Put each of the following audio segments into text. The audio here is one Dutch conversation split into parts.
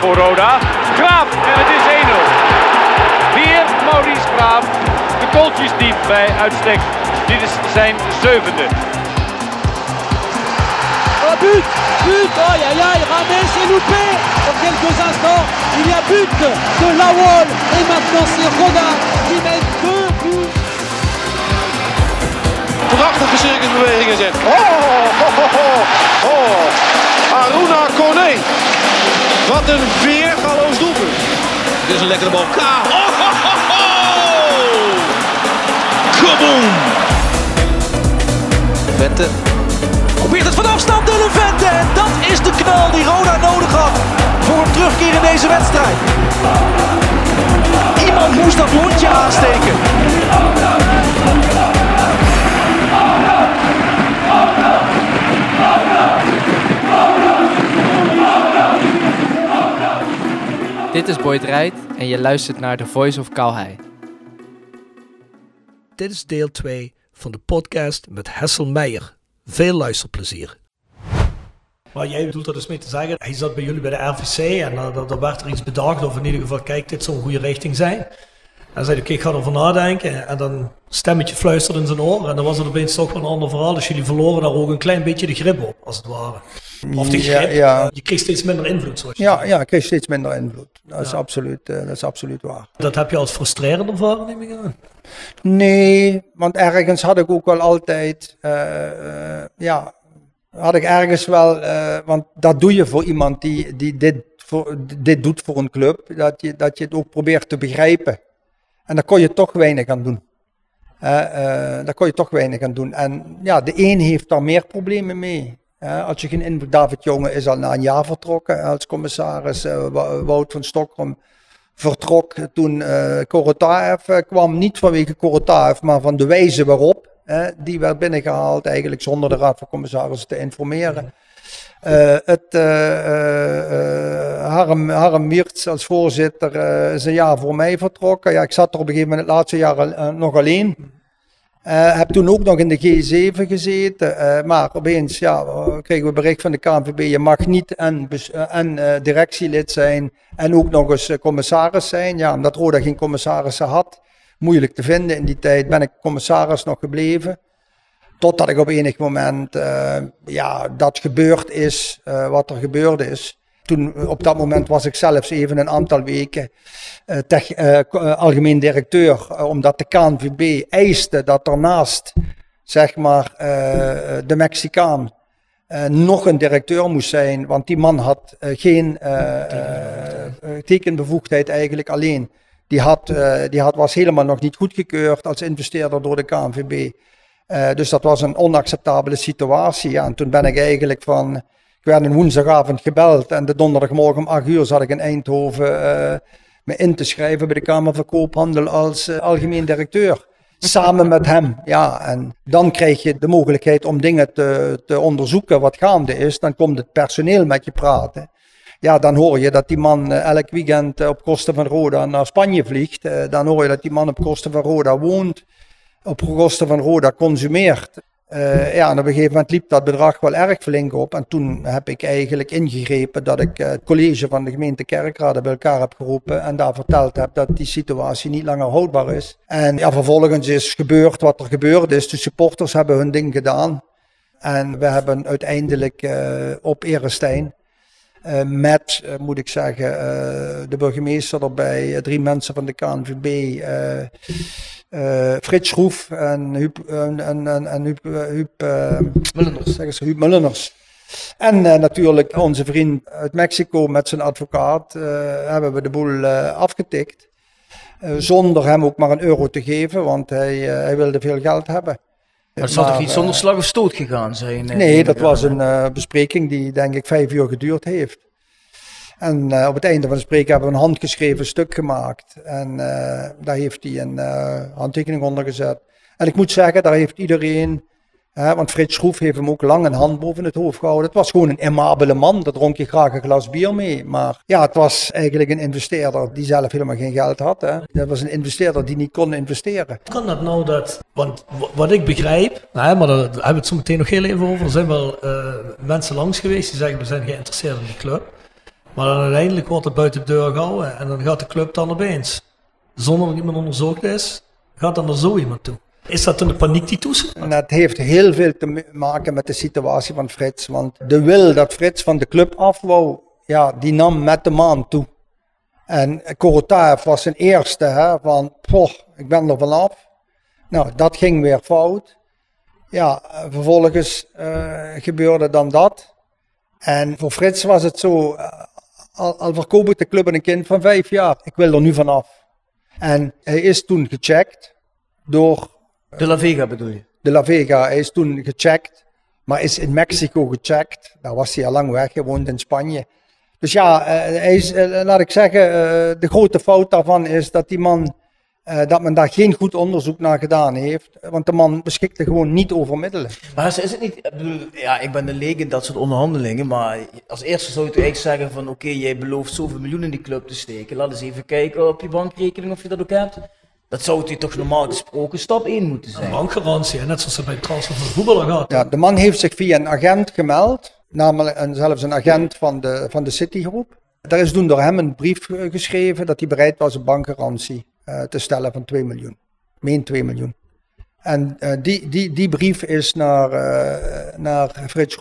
Voor Roda. Graaf en het is 1-0. Weer Maurice Graaf. De kooltjes diep bij uitstek. Dit is zijn zevende. Oh but But aïe Rames est loupé Dans quelques instants, il y a but de Lawol Et maintenant c'est Roda qui met deux buts Prachtige circusbewegingen zet. Oh, oh, oh, oh, oh. Aruna Kone. Wat een weergaloos doelpunt. Dit is een lekkere bal. Ka. Oh, ho, ho, ho. Kaboom. Vente probeert het van afstand Dylan Vente. En dat is de knal die Roda nodig had voor een terugkeer in deze wedstrijd. Iemand moest dat hondje aansteken. Is Boyd Rijt en je luistert naar The Voice of Kalhei. Dit is deel 2 van de podcast met Hessel Meijer. Veel luisterplezier. Maar jij bedoelt dat dus mee te zeggen, hij zat bij jullie bij de RVC en uh, er werd er iets bedacht of in ieder geval, kijk, dit zou een goede richting zijn. En zei oké, ik ga erover nadenken. En dan stemmetje fluisterde in zijn oor. En dan was het opeens toch wel een ander verhaal. Dus jullie verloren daar ook een klein beetje de grip op, als het ware. Of die Ja, grip. ja. Je kreeg steeds minder invloed, zoals je Ja, ja, ik kreeg steeds minder invloed. Dat is, absoluut, eh, dat is absoluut waar. Dat heb je als frustrerend ervaren, neem ik aan. Nee, want ergens had ik ook wel altijd, eh, eh, ja, had ik ergens wel, want dat doe je voor iemand die, die dit, voor, dit doet voor een club, dat je, dat je het ook probeert te begrijpen. En daar kon je toch weinig aan doen. Daar kon je toch weinig aan doen. En ja, de een heeft daar meer problemen mee. Eh, als je geen invloed, David Jonge is al na een jaar vertrokken als commissaris. eh, Wout van Stockholm vertrok toen eh Korotaev eh, kwam. Niet vanwege Korotaev, maar van de wijze waarop. eh, die werd binnengehaald eigenlijk zonder de raad van commissarissen te informeren. Eh, het eh, eh, eh, Harm, Harm als voorzitter eh, is een jaar voor mij vertrokken. Ja, ik zat er op een gegeven moment het laatste jaar eh, nog alleen. Eh, heb toen ook nog in de G7 gezeten, eh, maar opeens ja, kregen we bericht van de KNVB, je mag niet en, eh, en eh, directielid zijn en ook nog eens commissaris zijn. Ja, omdat Roda geen commissarissen had, moeilijk te vinden in die tijd, ben ik commissaris nog gebleven. Totdat ik op enig moment, ja, dat gebeurd is, wat er gebeurd is. Toen, eh, op dat moment was ik zelfs even een aantal weken eh, tech- eh, algemeen directeur, omdat de KNVB eiste dat daarnaast, zeg maar, de Mexicaan nog een directeur moest zijn, want die man had geen tekenbevoegdheid eigenlijk alleen. Die, had, die had, was helemaal nog niet goedgekeurd als investeerder door de KNVB. Dus dat was een onacceptabele situatie. Ja, en toen ben ik eigenlijk van. Ik werd een woensdagavond gebeld en de donderdagmorgen om 8 uur zat ik in Eindhoven eh, me in te schrijven bij de Kamer van Koophandel als eh, algemeen directeur. Samen met hem. Ja, en dan krijg je de mogelijkheid om dingen te, te onderzoeken wat gaande is. Dan komt het personeel met je praten. Ja, dan hoor je dat die man eh, elk weekend op kosten van Roda naar Spanje vliegt. Dan hoor je dat die man op kosten van Roda woont op kosten van Roda consumeert. Eh, ja, en op een gegeven moment liep dat bedrag wel erg flink op. En toen heb ik eigenlijk ingegrepen dat ik eh, het college van de gemeente Kerkrade bij elkaar heb geroepen. En daar verteld heb dat die situatie niet langer houdbaar is. En ja, vervolgens is gebeurd wat er gebeurd is. De supporters hebben hun ding gedaan. En we hebben uiteindelijk eh, op Erestein met, moet ik zeggen, de burgemeester erbij, drie mensen van de KNVB, eh, Frits Schroef en Huub, en, en, en, Huub, eh, Huub, eh, Mulleners. Zeggen ze, Huub Mulleners. En natuurlijk onze vriend uit Mexico met zijn advocaat hebben we de boel afgetikt. Zonder hem ook maar een euro te geven, want hij, hij wilde veel geld hebben. Maar het zal toch niet zonder slag of stoot gegaan zijn? Nee, dat was een bespreking die denk ik vijf uur geduurd heeft. En eh, op het einde van de spreek hebben we een handgeschreven stuk gemaakt. En eh, daar heeft hij een eh, handtekening onder gezet. En ik moet zeggen, daar heeft iedereen, hè, want Frits Schroef heeft hem ook lang een hand boven het hoofd gehouden. Het was gewoon een amabele man, daar dronk je graag een glas bier mee. Maar ja, het was eigenlijk een investeerder die zelf helemaal geen geld had. Hè. Dat was een investeerder die niet kon investeren. Kan dat nou dat, want wat ik begrijp, maar daar hebben we het zo meteen nog heel even over. Er zijn wel mensen langs geweest die zeggen we zijn geïnteresseerd in die club. Maar dan uiteindelijk wordt het buiten de deur gehouden en dan gaat de club dan opeens, zonder dat iemand onderzocht is, gaat dan naar zo iemand toe. Is dat de paniek die? En dat heeft heel veel te ma- maken met de situatie van Frits. Want de wil dat Frits van de club af wou, ja, die nam met de maand toe. En Korotaev was zijn eerste, hè, van, poh, ik ben er vanaf. Nou, dat ging weer fout. Ja, vervolgens eh, gebeurde dan dat. En voor Frits was het zo, eh, al, al verkoop ik de club aan een kind van vijf jaar, ik wil er nu vanaf. En hij is toen gecheckt door De La Vega bedoel je? de La Vega. Hij is toen gecheckt, maar is in Mexico gecheckt. Daar was hij al lang weg, hij woont in Spanje. Dus ja, eh, hij is, eh, laat ik zeggen, eh, de grote fout daarvan is dat die man, eh, dat men daar geen goed onderzoek naar gedaan heeft. Want de man beschikte gewoon niet over middelen. Maar is is het niet, ik bedoel, ja, ik ben de leek in dat soort onderhandelingen, maar als eerste zou je toch eigenlijk zeggen van, oké, jij belooft zoveel miljoen in die club te steken, laat eens even kijken op je bankrekening of je dat ook hebt. Dat zou het toch normaal gesproken stap 1 moeten zijn. Bankgarantie, hè, net zoals ze bij het transfer van voetballer gaat. Ja, de man heeft zich via een agent gemeld, namelijk een, zelfs een agent van de, van de Citigroep. Daar is toen door hem een brief eh, geschreven dat hij bereid was een bankgarantie te stellen van 2 miljoen. Meen 2 miljoen. En eh, die, die, die brief is naar, eh, naar Frits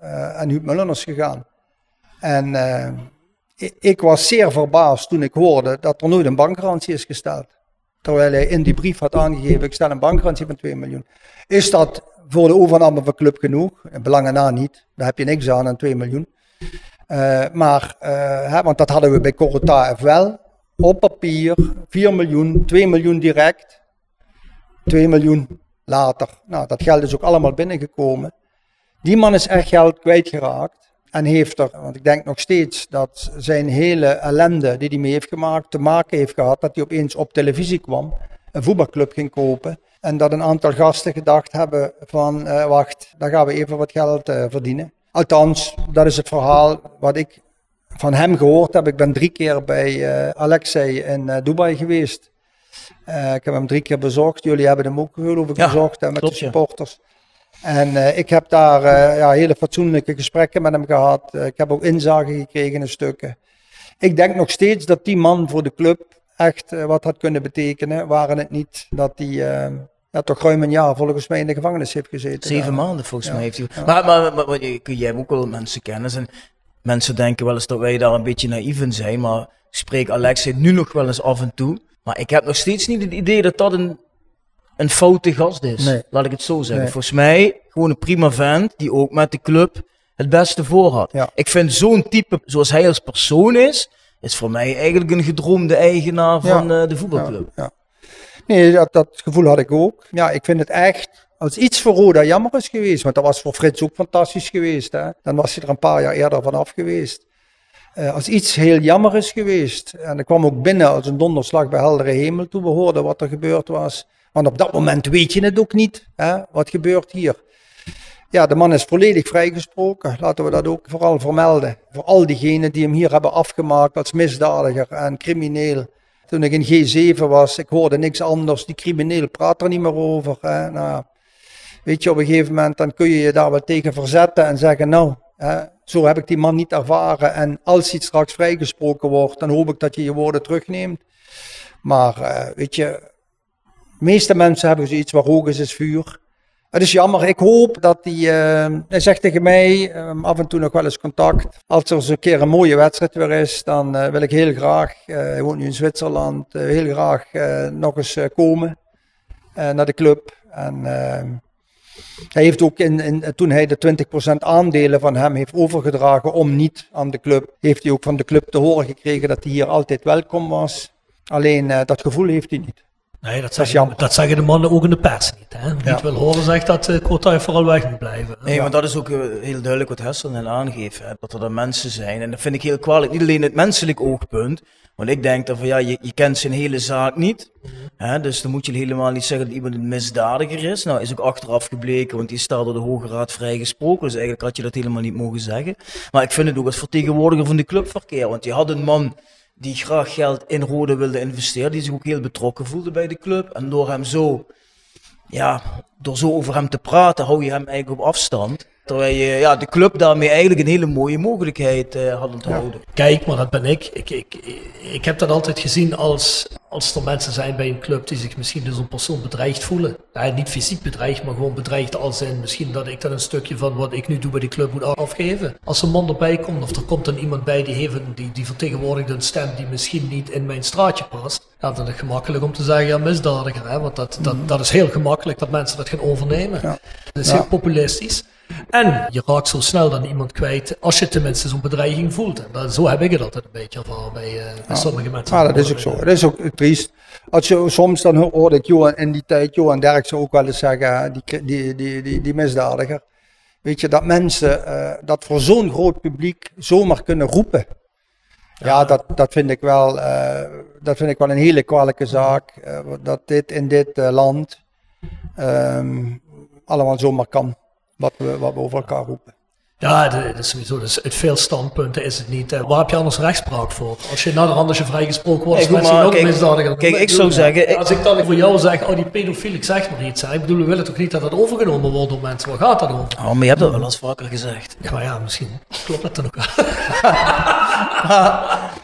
eh, en Huub Mulleners gegaan. En eh, ik, was zeer verbaasd toen ik hoorde dat er nooit een bankgarantie is gesteld. Terwijl hij in die brief had aangegeven, ik stel een bankgarantie van 2 miljoen. Is dat voor de overname van club genoeg? Belangen na niet. Daar heb je niks aan aan 2 miljoen. Eh, maar, eh, hè, want dat hadden we bij Corotaev wel. Op papier, 4 miljoen, 2 miljoen direct. 2 miljoen later. Nou, dat geld is ook allemaal binnengekomen. Die man is echt geld kwijtgeraakt. En heeft er, want ik denk nog steeds dat zijn hele ellende die hij mee heeft gemaakt, te maken heeft gehad dat hij opeens op televisie kwam, een voetbalclub ging kopen. En dat een aantal gasten gedacht hebben van, eh, wacht, daar gaan we even wat geld eh, verdienen. Althans, dat is het verhaal wat ik van hem gehoord heb. Ik ben drie keer bij eh, Alexei in eh, Dubai geweest. Eh, ik heb hem drie keer bezocht. Jullie hebben hem ook geloof ik Ja, bezocht hè, met klopt, de ja. supporters. En ik heb daar ja, hele fatsoenlijke gesprekken met hem gehad. Eh, ik heb ook inzage gekregen in stukken. Ik denk nog steeds dat die man voor de club echt wat had kunnen betekenen. Waren het niet dat hij eh, ja, toch ruim een jaar volgens mij in de gevangenis heeft gezeten. Zeven maanden volgens Ja. mij heeft hij. Ja. Maar, maar, maar, maar je- jij hebt ook wel mensen kennen. En mensen denken wel eens dat wij daar een beetje naïef in zijn. Maar ik spreek Alexei nu nog wel eens af en toe. Maar ik heb nog steeds niet het idee dat dat een, een foute gast is. Nee. Laat ik het zo zeggen. Nee. Volgens mij gewoon een prima vent die ook met de club het beste voor had. Ja. Ik vind zo'n type zoals hij als persoon is, is voor mij eigenlijk een gedroomde eigenaar van eh, de voetbalclub. Ja. Nee, dat, dat gevoel had ik ook. Ja, ik vind het echt, als iets voor Roda jammer is geweest, want dat was voor Frits ook fantastisch geweest, hè, dan was hij er een paar jaar eerder vanaf geweest. Eh, als iets heel jammer is geweest, en ik kwam ook binnen als een donderslag bij heldere hemel toen we hoorden wat er gebeurd was. Want op dat moment weet je het ook niet, hè, wat gebeurt hier. Ja, de man is volledig vrijgesproken. Laten we dat ook vooral vermelden. Voor al diegenen die hem hier hebben afgemaakt als misdadiger en crimineel. Toen ik in G7 was, ik hoorde niks anders. Die crimineel praat er niet meer over. Hè. Nou, weet je, op een gegeven moment dan kun je je daar wel tegen verzetten en zeggen, nou, zo heb ik die man niet ervaren. En als hij straks vrijgesproken wordt, dan hoop ik dat je je woorden terugneemt. Maar eh, weet je, de meeste mensen hebben zoiets waar rook is, is vuur. Het is jammer. Ik hoop dat hij. eh, hij zegt tegen mij eh, af en toe nog wel eens contact. Als er eens een keer een mooie wedstrijd weer is, dan eh, wil ik heel graag. hij woont nu in Zwitserland. heel graag nog eens komen naar de club. En eh, Hij heeft ook toen hij de 20% aandelen van hem heeft overgedragen om niet aan de club, heeft hij ook van de club te horen gekregen dat hij hier altijd welkom was. Alleen uh, dat gevoel heeft hij niet. Nee, dat, zeggen, dat zeggen de mannen ook in de pers niet. Hè? Wie ja. wil horen zegt dat uh, vooral weg moet blijven. Nee, ja. maar dat is ook uh, heel duidelijk wat Hessel net aangeeft. Hè? Dat er dan mensen zijn. En dat vind ik heel kwalijk. Niet alleen het menselijk oogpunt. Want ik denk dat van, ja, je, je kent zijn hele zaak niet. Hè? Dus dan moet je helemaal niet zeggen dat iemand een misdadiger is. Nou, is ook achteraf gebleken, want die staat door de Hoge Raad vrijgesproken. Dus eigenlijk had je dat helemaal niet mogen zeggen. Maar ik vind het ook als vertegenwoordiger van de clubverkeer. Want je had een man die graag geld in Rode wilde investeren, die zich ook heel betrokken voelde bij de club. En door hem zo, ja, door zo over hem te praten, hou je hem eigenlijk op afstand. Terwijl je ja, de club daarmee eigenlijk een hele mooie mogelijkheid uh, had onthouden. Ja. Kijk, maar dat ben ik. Ik, ik. ik heb dat altijd gezien als, als er mensen zijn bij een club die zich misschien door zo'n persoon bedreigd voelen. Ja, niet fysiek bedreigd, maar gewoon bedreigd als in misschien dat ik dan een stukje van wat ik nu doe bij de club moet afgeven. Als een man erbij komt of er komt dan iemand bij die, heeft, die, die vertegenwoordigt een stem die misschien niet in mijn straatje past. Ja, dan is het gemakkelijk om te zeggen, ja, misdadiger. Hè? Want dat, dat, dat is heel gemakkelijk dat mensen dat gaan overnemen. Ja. Dat is heel populistisch. En je raakt zo snel dan iemand kwijt als je tenminste zo'n bedreiging voelt. En dat, zo heb ik het altijd een beetje ervaren bij, uh, bij sommige mensen. Ja, dat is ook zo. Dat is ook triest. Als je soms dan hoorde ik Johan in die tijd, Johan Derksen ook wel eens zeggen, die, die, die, die, die misdadiger. Weet je, dat mensen uh, dat voor zo'n groot publiek zomaar kunnen roepen. Ja, ja dat, dat, vind ik wel, uh, dat vind ik wel een hele kwalijke zaak. dat dit in dit land um, allemaal zomaar kan wat we, wat we over elkaar roepen. Ja, dat is sowieso. Dus uit veel standpunten is het niet. Uh, waar heb je anders rechtspraak voor? Als je naderhand als je vrijgesproken wordt, hey, is ook misdadiger. Kijk, ik zou zeggen. Als ik dan voor jou zeg, oh die pedofiel, ik zeg maar iets. Hè. Ik bedoel, we willen toch niet dat dat overgenomen wordt door mensen? Waar gaat dat over? Oh, maar je hebt dat wel eens vaker gezegd. Ja, maar ja, misschien klopt dat dan ook wel.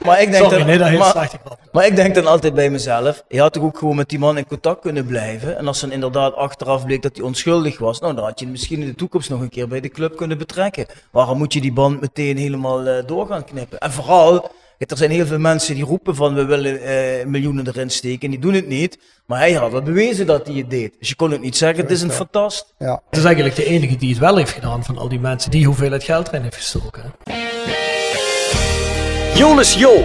maar, ik denk Sorry, dat, nee, dat heel maar, slecht maar ik denk dan altijd bij mezelf, je had toch ook gewoon met die man in contact kunnen blijven. En als dan inderdaad achteraf bleek dat hij onschuldig was, nou dan had je hem misschien in de toekomst nog een keer bij de club kunnen betrekken. Waarom moet je die band meteen helemaal uh, door gaan knippen? En vooral, er zijn heel veel mensen die roepen van we willen uh, miljoenen erin steken en die doen het niet. Maar hij had wel bewezen dat hij het deed. Dus je kon het niet zeggen, het is een fantast. Ja. Het is eigenlijk de enige die het wel heeft gedaan van al die mensen die hoeveelheid geld erin heeft gestoken. Jonas Jo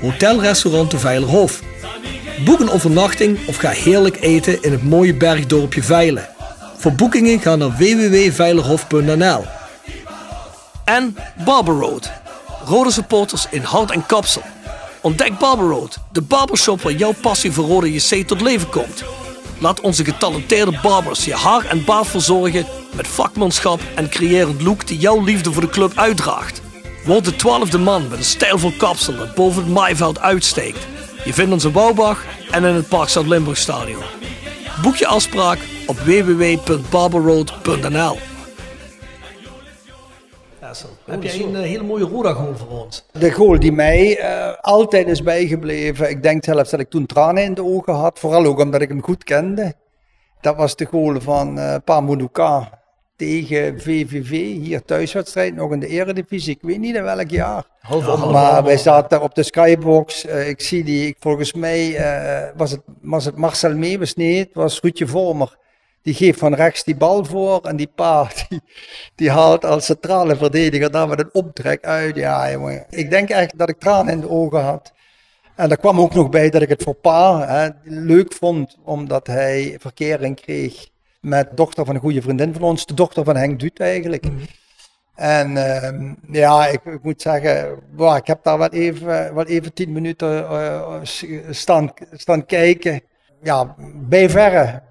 Hotelrestaurant de Veilerhof. Boek een overnachting of ga heerlijk eten in het mooie bergdorpje Veilen. Voor boekingen ga naar www.veilerhof.nl. En Barber Road. Rode supporters in hout en kapsel. Ontdek Barber Road, de barbershop waar jouw passie voor rode JC tot leven komt. Laat onze getalenteerde barbers je haar en baard verzorgen met vakmanschap en creërend look die jouw liefde voor de club uitdraagt. Word de twaalfde man met een stijlvol kapsel dat boven het maaiveld uitsteekt. Je vindt ons in Bouwbach en in het Park Zuid-Limburg Stadion. Boek je afspraak op www.barberroad.nl heb jij een uh, hele mooie Roda-goal voor ons? De goal die mij uh, altijd is bijgebleven. Ik denk zelfs dat ik toen tranen in de ogen had. Vooral ook omdat ik hem goed kende. Dat was de goal van uh, Pamuduka tegen VVV, hier thuiswedstrijd, nog in de eredivisie. Ik weet niet in welk jaar. Ja, maar wij zaten daar op de skybox. Uh, ik zie die, ik, volgens mij uh, was, het, was het Marcel Meeuwis, nee, het was Ruudje Vormer. Die geeft van rechts die bal voor en die pa, die, die haalt als centrale verdediger daar met een optrek uit. Ja, jongen. Ik denk echt dat ik tranen in de ogen had. En daar kwam ook nog bij dat ik het voor pa hè, leuk vond, omdat hij verkering kreeg met dochter van een goede vriendin van ons, de dochter van Henk Duut eigenlijk. Mhm. En uh, ja, ik, ik, moet zeggen, wow, ik heb daar wel even, wel even tien minuten uh, staan, staan kijken. Ja, bij verre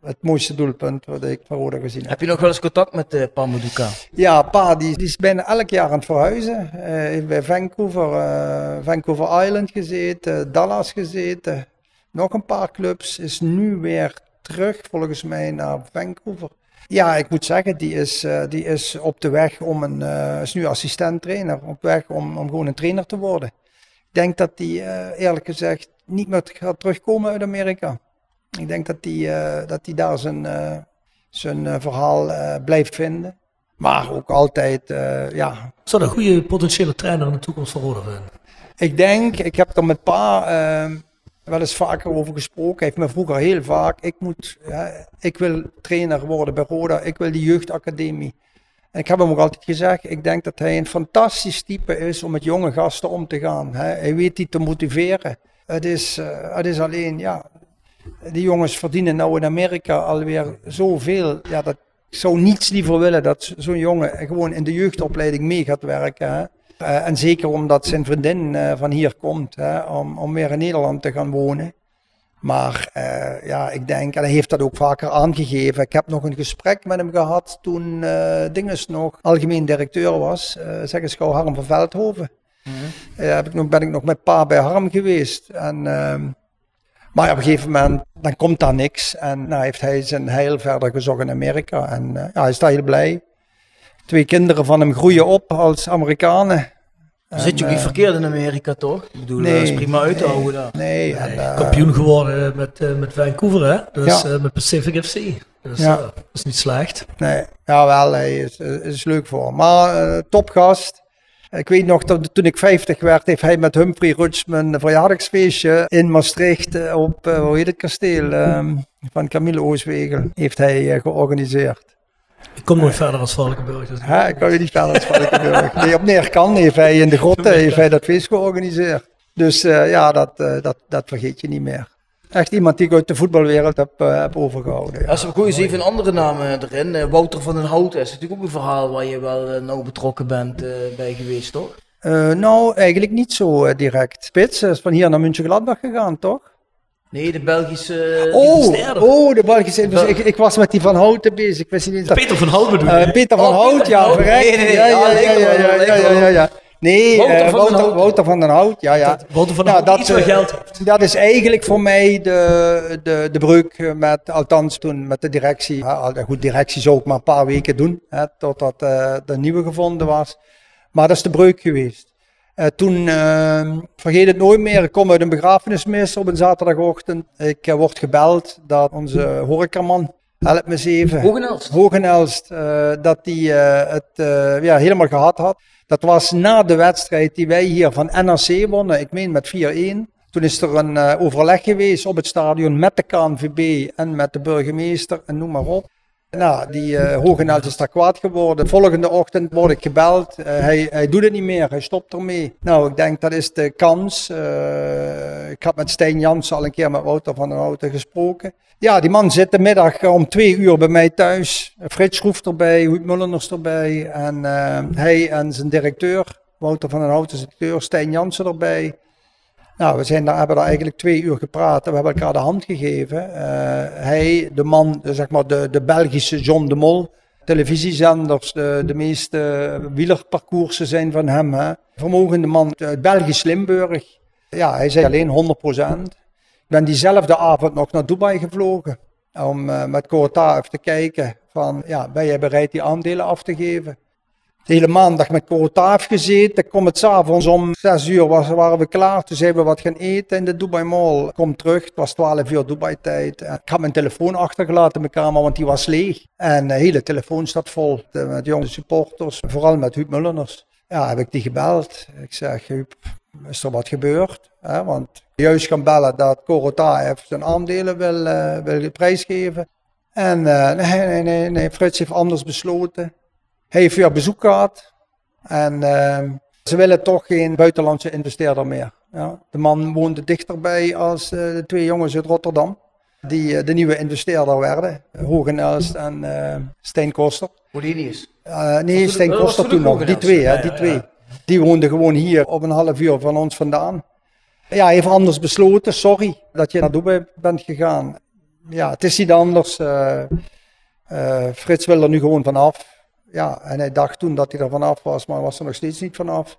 het mooiste doelpunt wat ik van Roda gezien heb. Heb je nog wel eens contact met uh, Pa Moduka? Ja, Pa die, die, is bijna elk jaar aan het verhuizen. Uh, heeft bij Vancouver, Vancouver Island gezeten, Dallas gezeten. Nog een paar clubs. Is nu weer terug volgens mij naar Vancouver. Ja, ik moet zeggen, die is, uh, die is op de weg om een, uh, is nu assistent trainer, op weg om, om gewoon een trainer te worden. Ik denk dat die uh, eerlijk gezegd niet meer gaat terugkomen uit Amerika. Ik denk dat die, dat die daar zijn, zijn verhaal blijft vinden. Maar ook altijd, ja. Zou een goede potentiële trainer in de toekomst voor Roda vinden? Ik denk, ik heb er met pa wel eens vaker over gesproken. Heeft me vroeger heel vaak, ik, moet, ik wil trainer worden bij Roda, ik wil die jeugdacademie. En ik heb hem ook altijd gezegd, ik denk dat hij een fantastisch type is om met jonge gasten om te gaan. Hij weet die te motiveren. Het is, uh, het is alleen, ja, die jongens verdienen nou in Amerika alweer zoveel. Ja, dat, ik zou niets liever willen dat zo'n jongen gewoon in de jeugdopleiding mee gaat werken. Hè. Uh, en zeker omdat zijn vriendin uh, van hier komt, hè, om, om weer in Nederland te gaan wonen. Maar uh, ja, ik denk, en hij heeft dat ook vaker aangegeven. Ik heb nog een gesprek met hem gehad toen Dinges nog algemeen directeur was. zeg eens gauw Harm van Veldhoven. Mm -hmm. heb ik nog, ben ik nog met pa bij Harm geweest. En, ehm, maar op een gegeven moment, dan komt daar niks. En nou, heeft hij zijn heil verder gezocht in Amerika. En ja, hij is daar heel blij. Twee kinderen van hem groeien op als Amerikanen. Dan zit je ook niet uh, verkeerd in Amerika, toch? Ik bedoel, nee, dat is prima uit te nee, houden daar. Nee, en, uh, Kampioen geworden met, uh, met Vancouver, hè? Dus ja. met Pacific FC. Dus ja. dat is niet slecht. Nee, ja, wel, hij is, is leuk voor. Maar topgast. Ik weet nog, dat, toen ik 50 werd, heeft hij met Humphrey Rutsch mijn verjaardagsfeestje in Maastricht op, hoe heet het kasteel, um, van Camille Ooswegel, heeft hij georganiseerd. Ik kom nooit verder als Valkenburg. Dus ja, ik kan je niet verder als Valkenburg. Nee, op Neerkan heeft hij in de grotten heeft hij dat feest georganiseerd. Dus uh, ja, dat, uh, dat, dat vergeet je niet meer. Echt iemand die ik uit de voetbalwereld heb, uh, heb overgehouden. Ja. Als we gooien eens even een andere naam erin. Wouter van den Hout is natuurlijk ook een verhaal waar je wel nauw betrokken bent bij geweest, toch? nou, eigenlijk niet zo direct. Spits is van hier naar München-Gladbach gegaan, toch? Nee, de Belgische oh, Oh, de Belgische dus ik, ik, was met die Van Houten bezig. Ik wist niet eens. Peter Van Hout bedoel je? Uh, Peter Van oh, Hout, ja. Hout. Nee, nee, nee. Ja, ja, ja, ja, ja, ja. Nee, eh, Wouter, van den Hout. Ja, ja. Wouter van den nou, Hout, nou, dat, eh, geld. Dus dat is eigenlijk voor mij de, de, de breuk met, althans toen met de directie. goed, directie zou ik maar een paar weken doen, hè, totdat de nieuwe gevonden was. Maar dat is de breuk geweest. Uh, toen, uh, vergeet het nooit meer, ik kom uit een begrafenismis op een zaterdagochtend. Ik uh, word gebeld dat onze horecaman, help me eens even. Hogenelst. Hogenelst, dat die het ja, helemaal gehad had. Dat was na de wedstrijd die wij hier van NRC wonnen, ik meen met 4-1. Toen is er een overleg geweest op het stadion met de KNVB en met de burgemeester en noem maar op. Nou, die uh, Hogenels is daar kwaad geworden. Volgende ochtend word ik gebeld. Uh, hij, hij doet het niet meer, hij stopt ermee. Nou, ik denk dat is de kans. Uh, ik had met Stijn Jans al een keer met Wouter van den Houten gesproken. Ja, die man zit de middag om twee uur bij mij thuis. Frits Schroef erbij, Hoed Mulleners erbij. En hij en zijn directeur, Wouter van den Houten, directeur, Stijn Jansen erbij. Nou, we zijn daar, hebben daar eigenlijk twee uur gepraat en we hebben elkaar de hand gegeven. Uh, hij, de man, zeg maar de, de Belgische John de Mol, televisiezenders, de, meeste wielerparcoursen zijn van hem. Hè. Vermogende man uit Belgisch Limburg. Ja, hij zei alleen 100%. Ik ben diezelfde avond nog naar Dubai gevlogen om uh, met Kota even te kijken van, ja, ben jij bereid die aandelen af te geven? De hele maandag met Korotaaf gezeten. Kom het s'avonds om 6 uur waren we klaar. Toen zijn we wat gaan eten in de Dubai Mall. Kom terug, het was 12 uur Dubai tijd. Ik had mijn telefoon achtergelaten in mijn kamer, want die was leeg. En de hele telefoon staat vol met jonge supporters, vooral met Huub Mulleners. Ja, heb ik die gebeld. Ik zeg, Huub, is er wat gebeurd? Hè? Want juist gaan bellen dat Korotaaf zijn aandelen wil, uh, wil prijsgeven. En uh, nee, nee, nee, nee, Frits heeft anders besloten. Hij heeft weer bezoek gehad. En uh, ze willen toch geen buitenlandse investeerder meer. Ja. De man woonde dichterbij als uh, de twee jongens uit Rotterdam. Die uh, de nieuwe investeerder werden. Hogenelst en uh, Steen Koster. Polinius? nee, Steen Koster toen nog. Die twee, hè, die twee. Die woonden gewoon hier op een half uur van ons vandaan. Ja, hij heeft anders besloten. Sorry dat je naar Dubai bent gegaan. Ja, het is niet anders. Frits wil er nu gewoon vanaf ja, en hij dacht toen dat hij er vanaf was, maar was er nog steeds niet vanaf.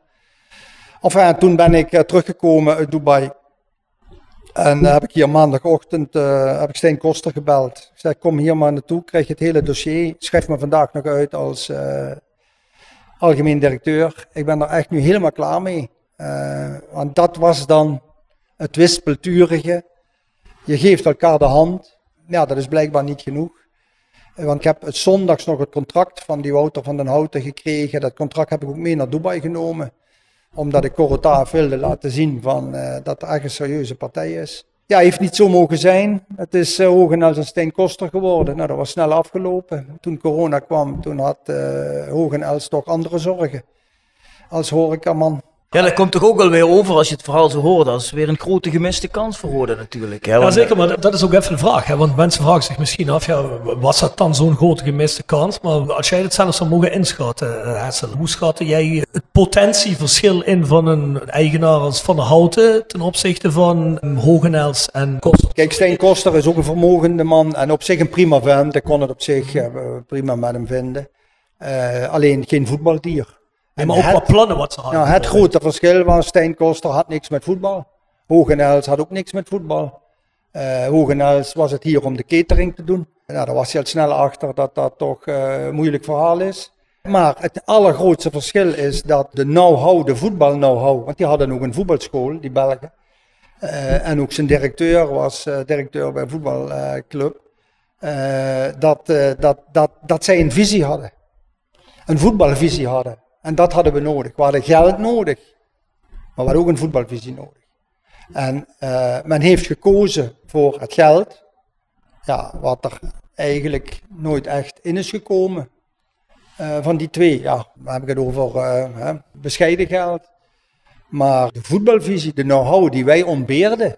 Enfin, toen ben ik uh, teruggekomen uit Dubai. En uh, heb ik hier maandagochtend uh, heb ik Stijn Koster gebeld. Ik zei, kom hier maar naartoe, krijg je het hele dossier. Schrijf me vandaag nog uit als algemeen directeur. Ik ben er echt nu helemaal klaar mee. want dat was dan het wispelturige. Je geeft elkaar de hand. Ja, dat is blijkbaar niet genoeg. Want ik heb het zondags nog het contract van die Wouter van den Houten gekregen. Dat contract heb ik ook mee naar Dubai genomen. Omdat ik Corotaaf wilde laten zien van, uh, dat er echt een serieuze partij is. Ja, heeft niet zo mogen zijn. Het is uh, Hogenels en Stijn Koster geworden. Nou, dat was snel afgelopen. Toen corona kwam, toen had Hogenels toch andere zorgen. Als horecaman. Ja, dat komt toch ook wel weer over als je het verhaal zo hoort. Dat is weer een grote gemiste kans voor Roda natuurlijk. Hè? Ja, zeker, maar dat is ook even de vraag. Hè? Want mensen vragen zich misschien af, ja, was dat dan zo'n grote gemiste kans? Maar als jij het zelfs zou mogen inschatten, eh, Hessel, hoe schatte jij het potentieverschil in van een eigenaar als Van der Houten ten opzichte van Hogenels en Koster? Kijk, Stijn Koster is ook een vermogende man en op zich een prima vent. Ik kon het op zich uh, prima met hem vinden. Uh, alleen geen voetbaldier. En maar ook het, wat plannen wat ze hadden. Ja, het grote verschil was, Stijn Koster had niks met voetbal. Hogenels had ook niks met voetbal. Uh, Hogenels was het hier om de catering te doen. Nou, daar was hij al snel achter dat dat toch uh, een moeilijk verhaal is. Maar het allergrootste verschil is dat de know-how, de voetbal-know-how, want die hadden ook een voetbalschool, die Belgen. Uh, en ook zijn directeur was directeur bij een voetbalclub. dat, dat, dat, dat zij een visie hadden. Een voetbalvisie hadden. En dat hadden we nodig. We hadden geld nodig, maar we hadden ook een voetbalvisie nodig. En uh, men heeft gekozen voor het geld, ja, wat er eigenlijk nooit echt in is gekomen. Uh, van die twee, ja, dan heb ik het over uh, hè, bescheiden geld. Maar de voetbalvisie, de know-how die wij ontbeerden,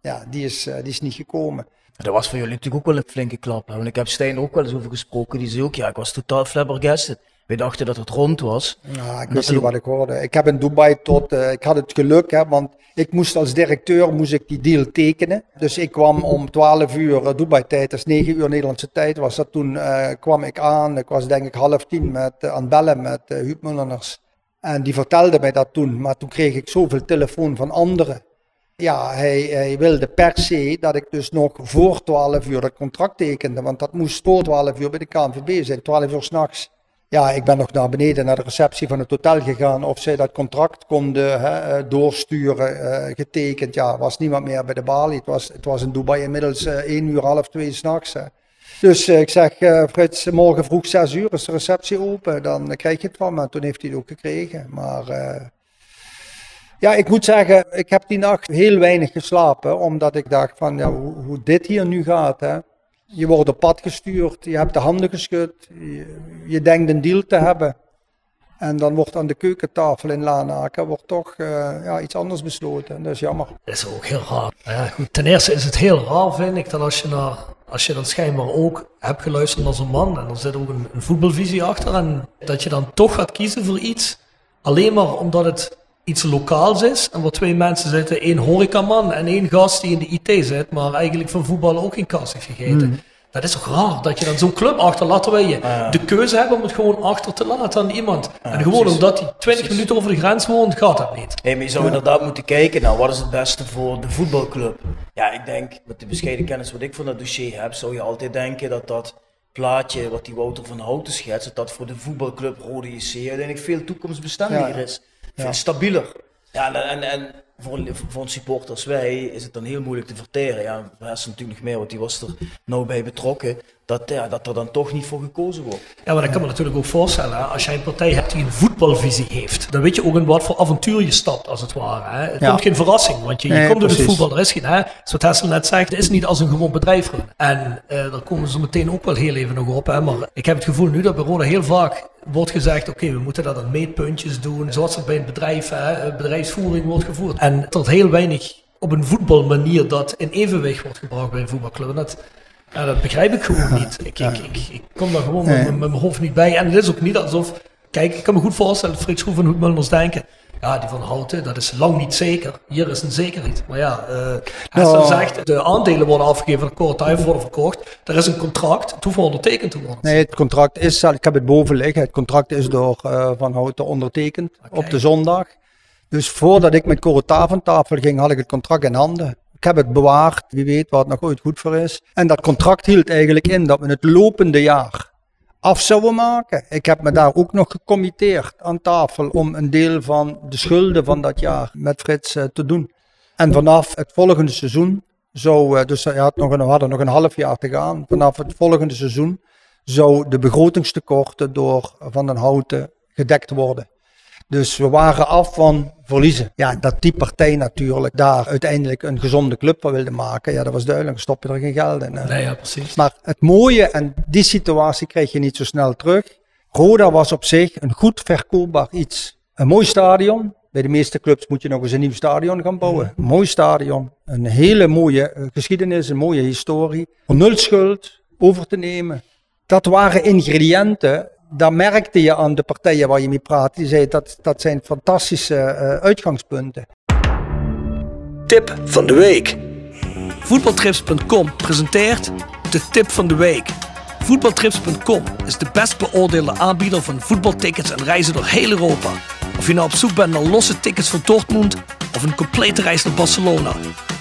ja, die is, die is niet gekomen. Dat was voor jullie natuurlijk ook wel een flinke klap. Want ik heb Stijn ook wel eens over gesproken. Die zei ook, ja, ik was totaal flabbergasted. Dachten dat het rond was. Ja, ik wist niet wat ik hoorde. Ik heb in Dubai tot, uh, ik had het geluk, hè, want ik moest als directeur moest ik die deal tekenen. Dus ik kwam om 12 uur uh, Dubai tijd, dat is 9 uur Nederlandse tijd, was dat toen, uh, kwam ik aan. Ik was denk ik half tien met, aan het bellen met uh, Huub Mulleners. En die vertelde mij dat toen, maar toen kreeg ik zoveel telefoon van anderen. Ja, hij, hij, wilde per se dat ik dus nog voor 12 uur het contract tekende, want dat moest voor 12 uur bij de KNVB zijn, 12 uur s'nachts. Ja, ik ben nog naar beneden naar de receptie van het hotel gegaan of zij dat contract konden hè, doorsturen, uh, getekend. Ja, was niemand meer bij de balie. Het was, het was in Dubai inmiddels uh, 1 uur, half twee s'nachts. Dus ik zeg, Frits, morgen vroeg 6 uur is de receptie open, dan krijg je het van me. Toen heeft hij het ook gekregen. Maar ja, ik moet zeggen, ik heb die nacht heel weinig geslapen, omdat ik dacht van, ja, hoe, hoe dit hier nu gaat. Hè. Je wordt op pad gestuurd, je hebt de handen geschud, je, denkt een deal te hebben. En dan wordt aan de keukentafel in Lanaken wordt toch uh, ja, iets anders besloten. Dat is jammer. Dat is ook heel raar. Ja, ten eerste is het heel raar, vind ik, dat als je, naar, als je dan schijnbaar ook hebt geluisterd naar zo'n man, en er zit ook een, een voetbalvisie achter, en dat je dan toch gaat kiezen voor iets, alleen maar omdat het iets lokaals is. En waar twee mensen zitten, één horecaman en één gast die in de IT zit, maar eigenlijk van voetbal ook geen kans heeft gegeten. Mm. Dat is toch raar dat je dan zo'n club achter laat wij je ah, ja. de keuze hebben om het gewoon achter te laten aan iemand. Ah, en gewoon precies. omdat hij 20 precies. minuten over de grens woont, gaat dat niet. Nee, maar je zou ja. inderdaad moeten kijken naar wat is het beste voor de voetbalclub. Ja, ik denk met de bescheiden kennis wat ik van dat dossier heb, zou je altijd denken dat dat plaatje wat die Wouter van Houten schetst, dat dat voor de voetbalclub Rode JC uiteindelijk veel toekomstbestendiger ja. is. Veel stabieler. Ja, en, en voor, voor een supporter als wij is het dan heel moeilijk te verteren. Ja, is natuurlijk nog meer, want die was er nou bij betrokken. Dat, ja, dat er dan toch niet voor gekozen wordt. Ja, maar dat kan me natuurlijk ook voorstellen. Als jij een partij hebt die een voetbalvisie heeft, dan weet je ook in wat voor avontuur je stapt, als het ware. Hè. Het ja. komt geen verrassing, want je, je nee, komt door het voetbal. Er is geen, hè, zoals Hessel net zegt, het is niet als een gewoon bedrijf. En uh, daar komen ze meteen ook wel heel even nog op. Hè. Maar ik heb het gevoel nu dat bij Roda heel vaak wordt gezegd, oké, okay, we moeten dat aan meetpuntjes doen, zoals het bij een bedrijf, hè, bedrijfsvoering wordt gevoerd. En tot heel weinig op een voetbalmanier dat in evenwicht wordt gebracht bij een voetbalclub. En dat, ja, dat begrijp ik gewoon niet. Ik, ik, ik, ik kom daar gewoon nee. met, met, mijn hoofd niet bij. En het is ook niet alsof, kijk, ik kan me goed voorstellen dat Frits Schroef en Hoedmullers denken, ja, die van Houten, dat is lang niet zeker. Hier is een zekerheid. Maar ja, uh, no. zegt, de aandelen worden afgegeven, de koortuiven worden verkocht. Er is een contract, het hoeft ondertekend te worden. Nee, het contract is, ik heb het boven liggen, het contract is door uh, Van Houten ondertekend okay. op de zondag. Dus voordat ik met aan tafel ging, had ik het contract in handen. Ik heb het bewaard, wie weet wat het nog ooit goed voor is. En dat contract hield eigenlijk in dat we het lopende jaar af zouden maken. Ik heb me daar ook nog gecommitteerd aan tafel om een deel van de schulden van dat jaar met Frits uh, te doen. En vanaf het volgende seizoen, zou, uh, dus nog een, we hadden nog een half jaar te gaan, vanaf het volgende seizoen zou de begrotingstekorten door Van den Houten gedekt worden. Dus we waren af van verliezen. Ja, dat die partij natuurlijk daar uiteindelijk een gezonde club van wilde maken. Ja, dat was duidelijk. Stop je er geen geld in. Nee, ja, precies. Maar het mooie, en die situatie krijg je niet zo snel terug. Roda was op zich een goed verkoopbaar iets. Een mooi stadion. Bij de meeste clubs moet je nog eens een nieuw stadion gaan bouwen. Een mooi stadion. Een hele mooie eh, geschiedenis, een mooie historie. Om nul schuld over te nemen. Dat waren ingrediënten daar merkte je aan de partijen waar je mee praat. Die zeiden dat dat zijn fantastische uh, uitgangspunten. Tip van de week. Voetbaltrips.com presenteert de tip van de week. Voetbaltrips.com is de best beoordeelde aanbieder van voetbaltickets en reizen door heel Europa. Of je nou op zoek bent naar losse tickets voor Dortmund of een complete reis naar Barcelona.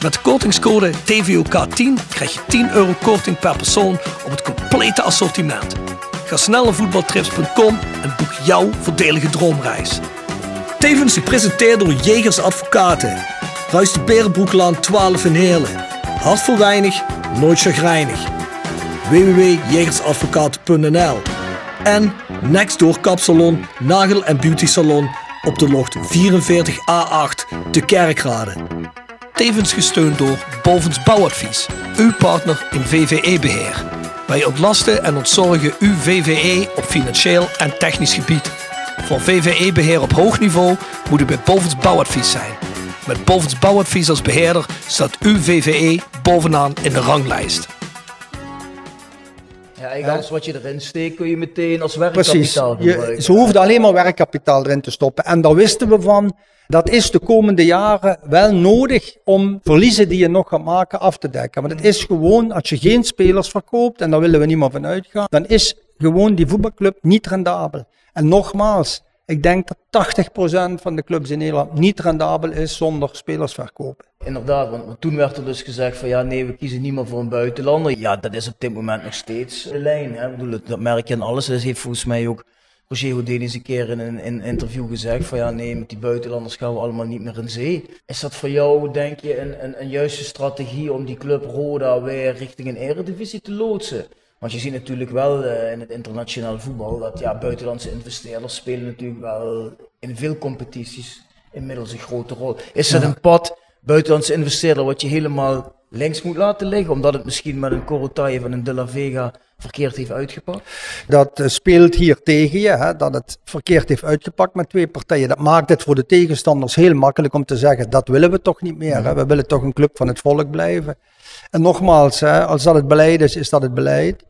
Met de kortingscode TVOK10 krijg je 10 euro korting per persoon op het complete assortiment. Ga snel naar voetbaltrips.com en boek jouw voordelige droomreis. Tevens gepresenteerd door Jegers Advocaten. Ruist de Berenbroeklaan 12 in Heerlen. Hart voor weinig, nooit chagrijnig. www.jegersadvocaten.nl En Nextdoor Kapsalon, Nagel en Beauty Salon op de locht 44A8 de Kerkrade. Tevens gesteund door Bovens Bouwadvies, uw partner in VVE-beheer. Wij ontlasten en ontzorgen uw VVE op financieel en technisch gebied. Voor VVE-beheer op hoog niveau moet u bij Bovens Bouwadvies zijn. Met Bovens Bouwadvies als beheerder staat uw VVE bovenaan in de ranglijst. Ja, alles wat je erin steekt kun je meteen als werkkapitaal Precies. Je, ze hoefden alleen maar werkkapitaal erin te stoppen. En daar wisten we van, dat is de komende jaren wel nodig om verliezen die je nog gaat maken af te dekken. Want het is gewoon, als je geen spelers verkoopt, en daar willen we niet meer van uitgaan, dan is gewoon die voetbalclub niet rendabel. En nogmaals, ik denk dat 80% van de clubs in Nederland niet rendabel is zonder spelers verkopen. Inderdaad, want toen werd er dus gezegd van ja nee, we kiezen niet meer voor een buitenlander. Ja, dat is op dit moment nog steeds de lijn. Hè. Ik bedoel, dat merk je in alles. Dat heeft volgens mij ook Roger Houdin eens een keer in een, in interview gezegd van ja nee, met die buitenlanders gaan we allemaal niet meer in zee. Is dat voor jou, denk je, een, een, een juiste strategie om die club Roda weer richting een eredivisie te loodsen? Want je ziet natuurlijk wel uh, in het internationaal voetbal dat ja, buitenlandse investeerders spelen natuurlijk wel in veel competities inmiddels een grote rol. Is dat een pad buitenlandse investeerder wat je helemaal links moet laten liggen, omdat het misschien met een Corotaille van een De La Vega verkeerd heeft uitgepakt? Dat uh, speelt hier tegen je, hè, dat het verkeerd heeft uitgepakt met twee partijen. Dat maakt het voor de tegenstanders heel makkelijk om te zeggen, dat willen we toch niet meer. Hè. We willen toch een club van het volk blijven. En nogmaals, hè, als dat het beleid is, is dat het beleid.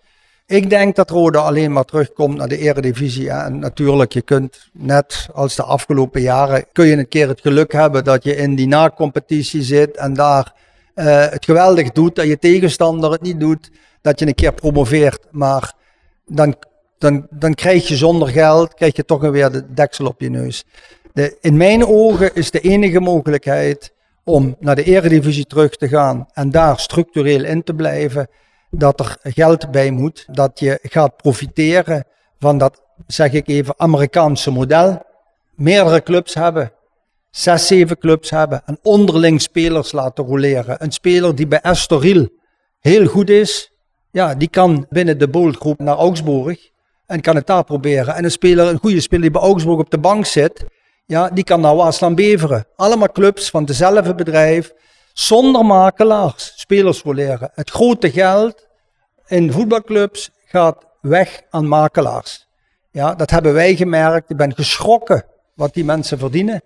Ik denk dat Rode alleen maar terugkomt naar de eredivisie. En natuurlijk, je kunt net als de afgelopen jaren, kun je een keer het geluk hebben dat je in die na-competitie zit en daar uh, het geweldig doet, dat je tegenstander het niet doet, dat je een keer promoveert. Maar dan, dan, dan krijg je zonder geld, krijg je toch weer de deksel op je neus. De, in mijn ogen is de enige mogelijkheid om naar de eredivisie terug te gaan en daar structureel in te blijven, dat er geld bij moet, dat je gaat profiteren van dat, zeg ik even, Amerikaanse model. Meerdere clubs hebben, zes, zeven clubs hebben en onderling spelers laten roleren. Een speler die bij Estoril heel goed is, ja, die kan binnen de boldgroep naar Augsburg en kan het daar proberen. En een speler, een goede speler die bij Augsburg op de bank zit, ja, die kan naar Waasland Beveren. Allemaal clubs van dezelfde bedrijf, zonder makelaars, spelers roleren. Het grote geld in voetbalclubs gaat weg aan makelaars. Ja, dat hebben wij gemerkt. Ik ben geschrokken wat die mensen verdienen.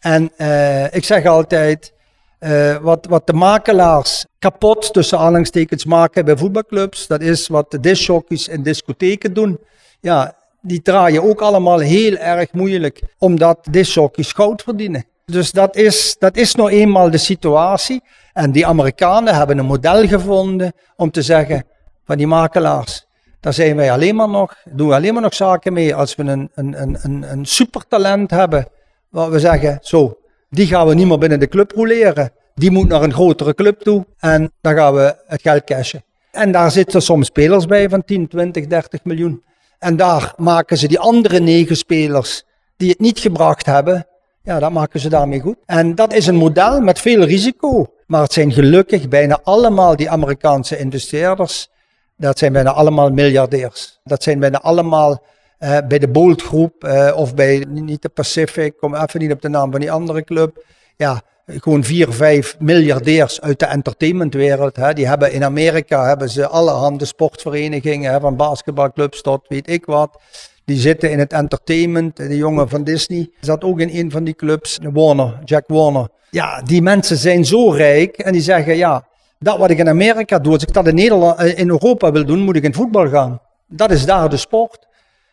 En uh, ik zeg altijd, uh, wat, wat de makelaars kapot tussen aanhalingstekens maken bij voetbalclubs, dat is wat de discjockeys in discotheken doen. Ja, die draaien ook allemaal heel erg moeilijk, omdat discjockeys goud verdienen. Dus dat is, dat is nou eenmaal de situatie. En die Amerikanen hebben een model gevonden om te zeggen, van die makelaars, daar zijn wij alleen maar nog, doen we alleen maar nog zaken mee als we een, een, een, een, een supertalent hebben, waar we zeggen, zo, die gaan we niet meer binnen de club roleren. Die moet naar een grotere club toe en dan gaan we het geld cashen. En daar zitten soms spelers bij van 10, 20, 30 miljoen. En daar maken ze die andere negen spelers die het niet gebracht hebben, ja, dat maken ze daarmee goed. En dat is een model met veel risico. Maar het zijn gelukkig bijna allemaal die Amerikaanse investeerders. Dat zijn bijna allemaal miljardairs. Dat zijn bijna allemaal uh, bij de Bolt groep uh, of bij niet de Pacific, kom even niet op de naam van die andere club. Ja, gewoon vier, vijf miljardairs uit de entertainmentwereld. Hè. Die hebben in Amerika hebben ze allerhande sportverenigingen, hè, van basketbalclubs tot weet ik wat. Die zitten in het entertainment. De jongen van Disney zat ook in een van die clubs. Warner, Jack Warner. Ja, die mensen zijn zo rijk en die zeggen ja, dat wat ik in Amerika doe, als ik dat in Nederland, eh, in Europa wil doen, moet ik in voetbal gaan. Dat is daar de sport.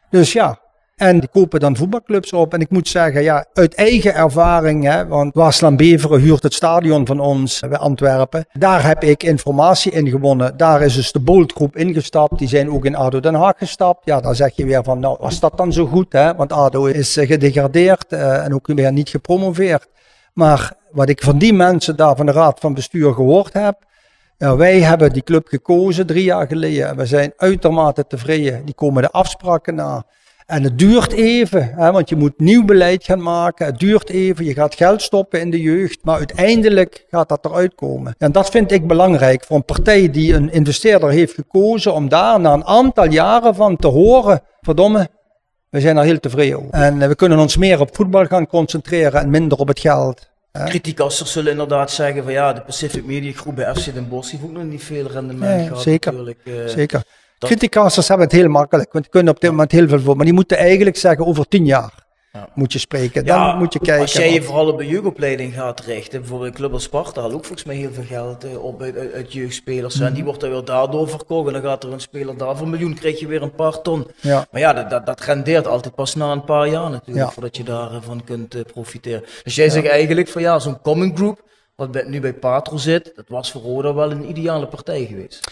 Dus ja, en die kopen dan voetbalclubs op. En ik moet zeggen, ja, uit eigen ervaring, hè, want Waasland Beveren huurt het stadion van ons bij Antwerpen. Daar heb ik informatie in gewonnen. Daar is dus de Boltgroep ingestapt. Die zijn ook in ADO Den Haag gestapt. Ja, dan zeg je weer van, nou, was dat dan zo goed? Hè? Want ADO is eh, gedegradeerd uh, en ook weer niet gepromoveerd. Maar wat ik van die mensen daar van de Raad van Bestuur gehoord heb, ja, wij hebben die club gekozen drie jaar geleden en we zijn uitermate tevreden. Die komen de afspraken na. En het duurt even, hè, want je moet nieuw beleid gaan maken. Het duurt even, je gaat geld stoppen in de jeugd, maar uiteindelijk gaat dat eruit komen. En dat vind ik belangrijk voor een partij die een investeerder heeft gekozen om daar na een aantal jaren van te horen, verdomme, we zijn er heel tevreden over. En we kunnen ons meer op voetbal gaan concentreren en minder op het geld. Kritiekassers zullen inderdaad zeggen van ja, de Pacific Media Groep bij FC Den Bosch heeft ook nog niet veel rendement nee, gehad. Zeker, natuurlijk. Uh, zeker. Kritiekassers hebben het heel makkelijk, want die kunnen op dit moment heel veel voor. Maar die moeten eigenlijk zeggen over tien jaar ja. moet je spreken. Dan ja, moet je kijken. Als jij je vooral op de jeugdopleiding gaat richten, bijvoorbeeld Club als Sparta haalt ook volgens mij heel veel geld uh, op uit, uit, uit jeugdspelers. Mm. En die wordt dan weer daardoor verkocht. En dan gaat er een speler daar voor een miljoen, krijg je weer een paar ton. Ja. Maar ja, dat, dat, dat rendeert altijd pas na een paar jaar natuurlijk, voordat je daarvan kunt uh, profiteren. Dus jij zegt eigenlijk van ja, zo'n common group, wat nu bij Patro zit, dat was voor Roda wel een ideale partij geweest.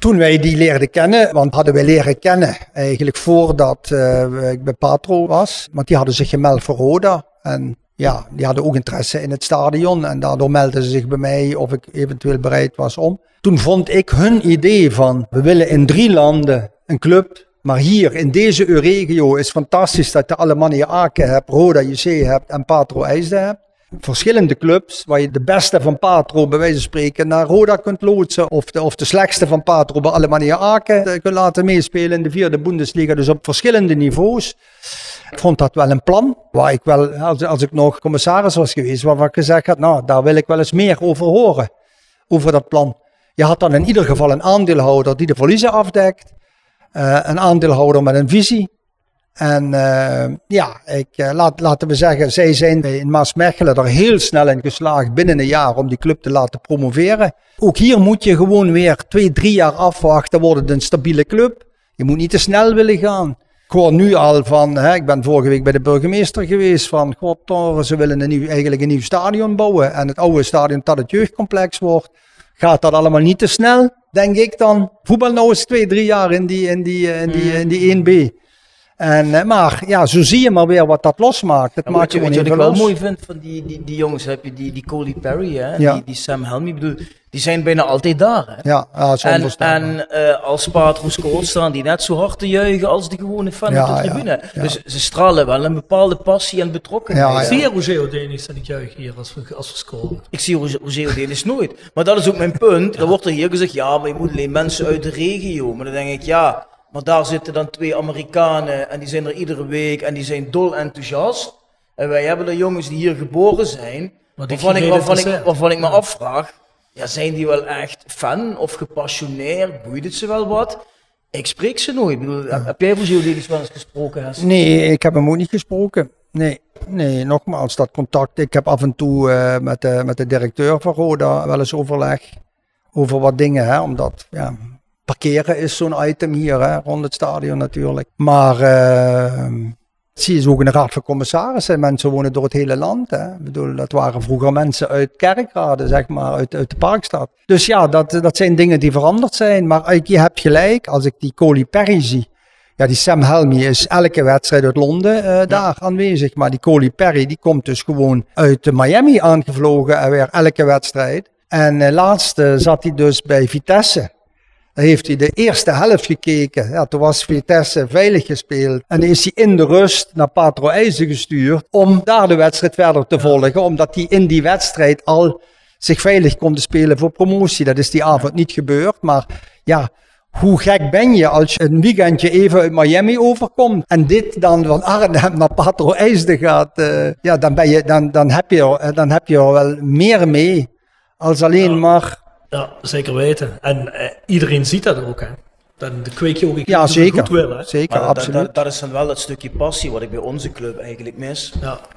Toen wij die leerden kennen, want hadden wij leren kennen eigenlijk voordat uh, ik bij Patro was. Want die hadden zich gemeld voor Roda. En ja, die hadden ook interesse in het stadion. En daardoor meldden ze zich bij mij of ik eventueel bereid was om. Toen vond ik hun idee van, we willen in drie landen een club. Maar hier in deze regio is fantastisch dat je Alemannia Aken hebt, Roda JC hebt en Patro IJsde hebt verschillende clubs, waar je de beste van Patro bij wijze van spreken naar Roda kunt loodsen, of de, of de slechtste van Patro bij Alemannia Aken kunt laten meespelen in de vierde Bundesliga, dus op verschillende niveaus. Ik vond dat wel een plan, waar ik wel, als, als ik nog commissaris was geweest, waarvan ik gezegd had, nou, daar wil ik wel eens meer over horen, over dat plan. Je had dan in ieder geval een aandeelhouder die de verliezen afdekt, uh, een aandeelhouder met een visie, en uh, ja, ik, uh, laat, laten we zeggen, zij zijn in Maasmechelen er heel snel in geslaagd binnen een jaar om die club te laten promoveren. Ook hier moet je gewoon weer twee, drie jaar afwachten, wordt het een stabiele club. Je moet niet te snel willen gaan. Ik hoor nu al van, hè, ik ben vorige week bij de burgemeester geweest, van god, ze willen een nieuw, eigenlijk een nieuw stadion bouwen. En het oude stadion dat het jeugdcomplex wordt. Gaat dat allemaal niet te snel, denk ik dan. Voetbal nou eens twee, drie jaar in die, in die, in die, in die 1B. En, maar ja, zo zie je maar weer wat dat losmaakt. Het Ja, maakt wat je, gewoon wat ik wel mooi vind van die, die, die jongens, heb je die, die Coley Perry hè, Ja. die, die Sam Helmy, ik bedoel, die zijn bijna altijd daar. Hè? Ja, ja, dat is En, en eh, als Patro scoort staan die net zo hard te juichen als die gewone fan Ja, op de tribune. ja. Dus ze stralen wel een bepaalde passie en betrokkenheid. Ja, ja. Zie je Roger Odenis en ik juich hier als we, als we scoren? Ik zie Roger Roger Odenis nooit. Maar dat is ook mijn punt. Dan wordt er hier gezegd, ja, maar je moet alleen mensen uit de regio. Maar dan denk ik, ja, maar daar zitten dan twee Amerikanen en die zijn er iedere week en die zijn dol enthousiast. En wij hebben er jongens die hier geboren zijn, waarvan ik, waarvan, ik, waarvan ik me afvraag, ja, zijn die wel echt fan of gepassioneerd? Boeit het ze wel wat? Ik spreek ze nooit. Ik bedoel, heb- Heb jij Roger Odenis wel eens gesproken? Nee, ik heb hem ook niet gesproken. Nee, nee, nogmaals, dat contact. Ik heb af en toe eh, met, de, met de directeur van Roda wel eens overleg over wat dingen, hè, omdat ja, parkeren is zo'n item hier, hè, rond het stadion natuurlijk. Maar eh, zie je zo ook in de raad van commissarissen, mensen wonen door het hele land. Hè. Ik bedoel, dat waren vroeger mensen uit kerkraden, zeg maar, uit, uit de Parkstad. Dus ja, dat, dat zijn dingen die veranderd zijn. Maar ik- je hebt gelijk, als ik die Coley Perry zie, Ja, die Sam Helmy is elke wedstrijd uit Londen uh, daar aanwezig. Maar die Coley Perry, die komt dus gewoon uit Miami aangevlogen en weer elke wedstrijd. En uh, laatst zat hij dus bij Vitesse. Heeft hij de eerste helft gekeken. Ja, toen was Vitesse veilig gespeeld. En is hij in de rust naar Patro IJzer gestuurd om daar de wedstrijd verder te volgen. Omdat hij in die wedstrijd al zich veilig kon spelen voor promotie. Dat is die avond niet gebeurd. Maar ja, hoe gek ben je als je een weekendje even uit Miami overkomt en dit dan van Arnhem naar Patro IJsden gaat. Uh, ja, dan, ben je, dan, dan, heb je, er, dan heb je er wel meer mee als alleen maar ja, zeker weten. En eh, iedereen ziet dat ook, hè. Dan kweek je ook een ja, zeker. goed wil, hè. Zeker, Maar absoluut. Dat, dat, dat is dan wel het stukje passie wat ik bij onze club eigenlijk mis.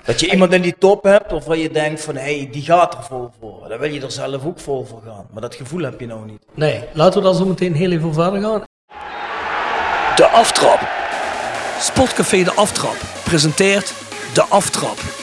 Dat je iemand in die top hebt waarvan je denkt van, hé, hey, die gaat er vol voor. Dan wil je er zelf ook vol voor gaan. Maar dat gevoel heb je nou niet. Nee, laten we dan zo meteen heel even verder gaan. De Aftrap. Sportcafé De Aftrap presenteert De Aftrap.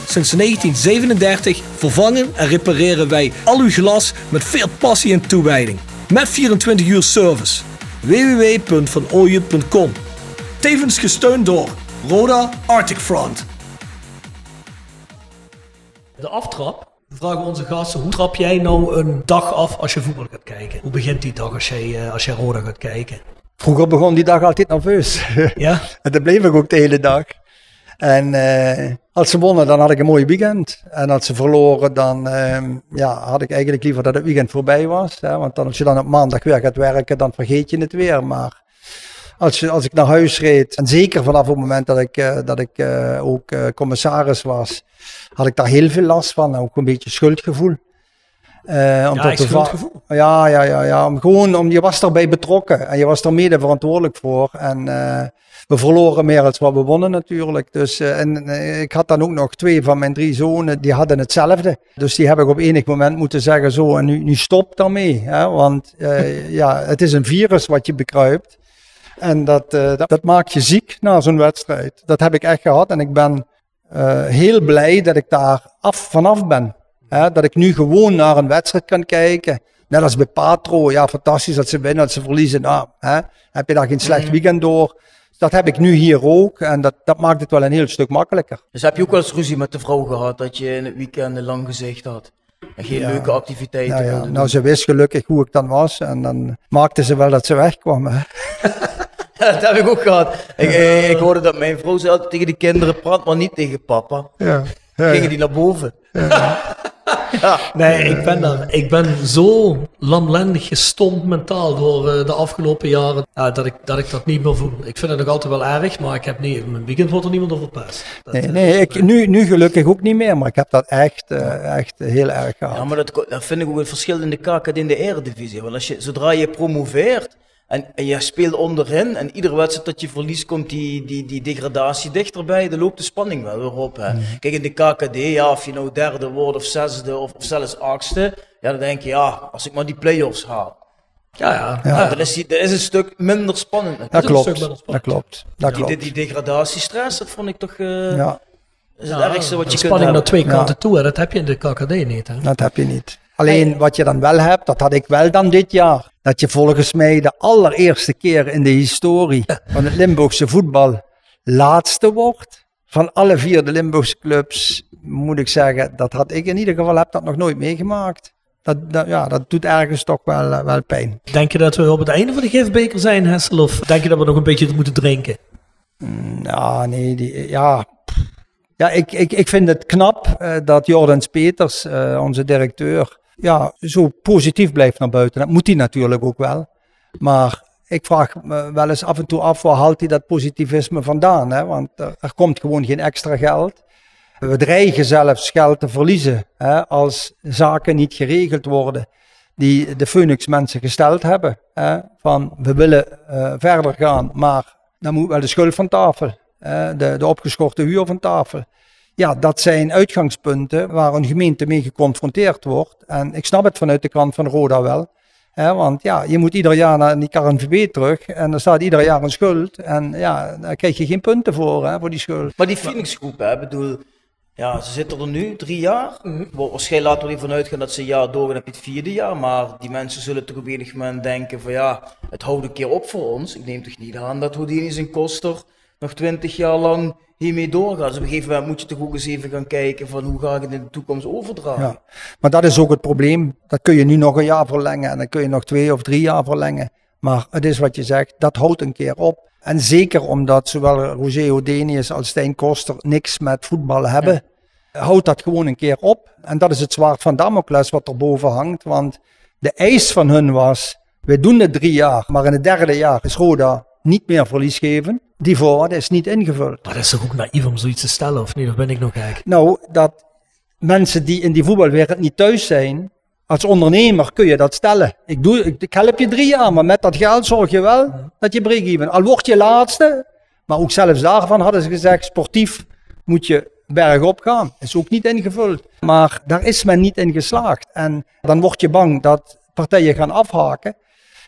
Sinds 1937 vervangen en repareren wij al uw glas met veel passie en toewijding. Met 24 uur service. www.vanooyen.com Tevens gesteund door Roda Arctic Front. De aftrap. We vragen onze gasten, hoe trap jij nou een dag af als je voetbal gaat kijken? Hoe begint die dag als jij, eh, als jij Roda gaat kijken? Vroeger begon die dag altijd nerveus. Ja? en dat bleef ik ook de hele dag. En uh, als ze wonnen, dan had ik een mooi weekend. En als ze verloren, dan uh, ja, had ik eigenlijk liever dat het weekend voorbij was. Hè? Want dan, als je dan op maandag weer gaat werken, dan vergeet je het weer. Maar als, je, als ik naar huis reed, en zeker vanaf het moment dat ik, uh, dat ik ook commissaris was, had ik daar heel veel last van. Ook een beetje schuldgevoel. Uh, om ja, schuldgevoel? Ja, ja, ja, ja. Om, gewoon, om, je was erbij betrokken en je was er mede verantwoordelijk voor. En we verloren meer dan wat we wonnen natuurlijk. Dus, uh, en ik had dan ook nog twee van mijn drie zonen, die hadden hetzelfde. Dus die heb ik op enig moment moeten zeggen, zo, en nu, nu stop daarmee. Hè? Want ja, het is een virus wat je bekruipt. En dat, dat, dat, maakt je ziek na zo'n wedstrijd. Dat heb ik echt gehad en ik ben heel blij dat ik daar af, vanaf ben. Hè, dat ik nu gewoon naar een wedstrijd kan kijken. Net als bij Patro. Ja, fantastisch dat ze winnen, dat ze verliezen. Nou, hè, heb je daar geen slecht weekend door. Dat heb ik nu hier ook. En dat, dat maakt het wel een heel stuk makkelijker. Dus heb je ook wel eens ruzie met de vrouw gehad dat je in het weekend een lang gezicht had? En geen Ja. leuke activiteiten Nou, ja, nou, ze wist gelukkig hoe ik dan was. En dan maakte ze wel dat ze wegkwam. Hè. dat heb ik ook gehad. Ik, ik, ik hoorde dat mijn vrouw zei altijd tegen de kinderen, praat maar niet tegen papa. Ja. Ja, Gingen die naar boven. Nee, ik ben, daar, ik ben zo lamlendig gestompt mentaal door eh, de afgelopen jaren ja, dat, ik, dat ik dat niet meer voel. Ik vind het nog altijd wel erg, maar ik heb niet, mijn weekend wordt er niemand over. Dat, Nee, nee ik, nu, nu gelukkig ook niet meer. Maar ik heb dat echt, eh, echt heel erg gehad. Ja, maar dat, dat vind ik ook een verschil in de KKD en in de Eredivisie. Want als je, zodra je promoveert en, en je speelt onderin en iedere wedstrijd dat je verliest komt die, die, die degradatie dichterbij, dan loopt de spanning wel weer op. Hè. Kijk, in de KKD, ja, of je nou derde wordt of zesde of, of zelfs achtste, ja, dan denk je, ja, als ik maar die play-offs haal. ja, ja. Ja. dan, is die, dat is een stuk minder spannend. dat een klopt. stuk minder Dat spannend. klopt. Dat Die, die, klopt. die degradatiestress, dat vond ik toch eh, Ja, is het Ja, ergste wat je kunt spanning naar twee Ja. kanten toe, hè. dat heb je in de KKD niet. Hè. dat heb je niet. Alleen wat je dan wel hebt, dat had ik wel dan dit jaar. Dat je volgens mij de allereerste keer in de historie van het Limburgse voetbal laatste wordt. Van alle vier de Limburgse clubs, moet ik zeggen, dat had ik in ieder geval heb dat nog nooit meegemaakt. Dat, dat, ja, dat doet ergens toch wel, eh, wel pijn. Denk je dat we op het einde van de gifbeker zijn, Hessel? Of denk je dat we nog een beetje moeten drinken? Ja, nee, die, ja. Ja, ik, ik, ik vind het knap eh, dat Jordans Peters, eh, onze directeur, ja, zo positief blijft naar buiten. Dat moet hij natuurlijk ook wel. Maar ik vraag me wel eens af en toe af, waar haalt hij dat positivisme vandaan? Hè? Want er, er komt gewoon geen extra geld. We dreigen zelfs geld te verliezen hè, als zaken niet geregeld worden die de Phoenix mensen gesteld hebben. Hè, van we willen eh, verder gaan, maar dan moet wel de schuld van tafel. eh, de, de opgeschorte huur van tafel. Ja, dat zijn uitgangspunten waar een gemeente mee geconfronteerd wordt. En ik snap het vanuit de kant van Roda wel. Hè, want ja, je moet ieder jaar naar die KNVB terug en dan staat ieder jaar een schuld. En ja, daar krijg je geen punten voor, hè, voor die schuld. Maar die Phoenixgroep, hè, bedoel, ja, ze zitten er nu drie jaar. Mhm. Waarschijnlijk laten we ervan uitgaan dat ze een jaar doorgaan, je het vierde jaar. Maar die mensen zullen toch op enig moment denken van ja, het houdt een keer op voor ons. Ik neem toch niet aan dat Houdini zijn koster nog twintig jaar lang hiermee doorgaat. Dus op een gegeven moment moet je toch ook eens even gaan kijken van hoe ga ik het in de toekomst overdragen. Ja. Maar dat is ook het probleem. Dat kun je nu nog een jaar verlengen en dan kun je nog twee of drie jaar verlengen. Maar het is wat je zegt, dat houdt een keer op. En zeker omdat zowel Roger Odenius als Stijn Koster niks met voetbal hebben, houdt dat gewoon een keer op. En dat is het zwaard van Damocles wat erboven hangt. Want de eis van hun was, we doen het drie jaar, maar in het derde jaar is Roda niet meer verliesgeven. Die voorwaarde is niet ingevuld. Maar dat is toch ook naïef om zoiets te stellen, of niet? Of ben ik nog gek? Nou, dat mensen die in die voetbalwereld niet thuis zijn, als ondernemer kun je dat stellen. Ik, doe, ik, ik help je drie jaar, maar met dat geld zorg je wel dat je break-even. Al word je laatste, maar ook zelfs daarvan hadden ze gezegd, sportief moet je bergop gaan. Is ook niet ingevuld. Maar daar is men niet in geslaagd. En dan word je bang dat partijen gaan afhaken.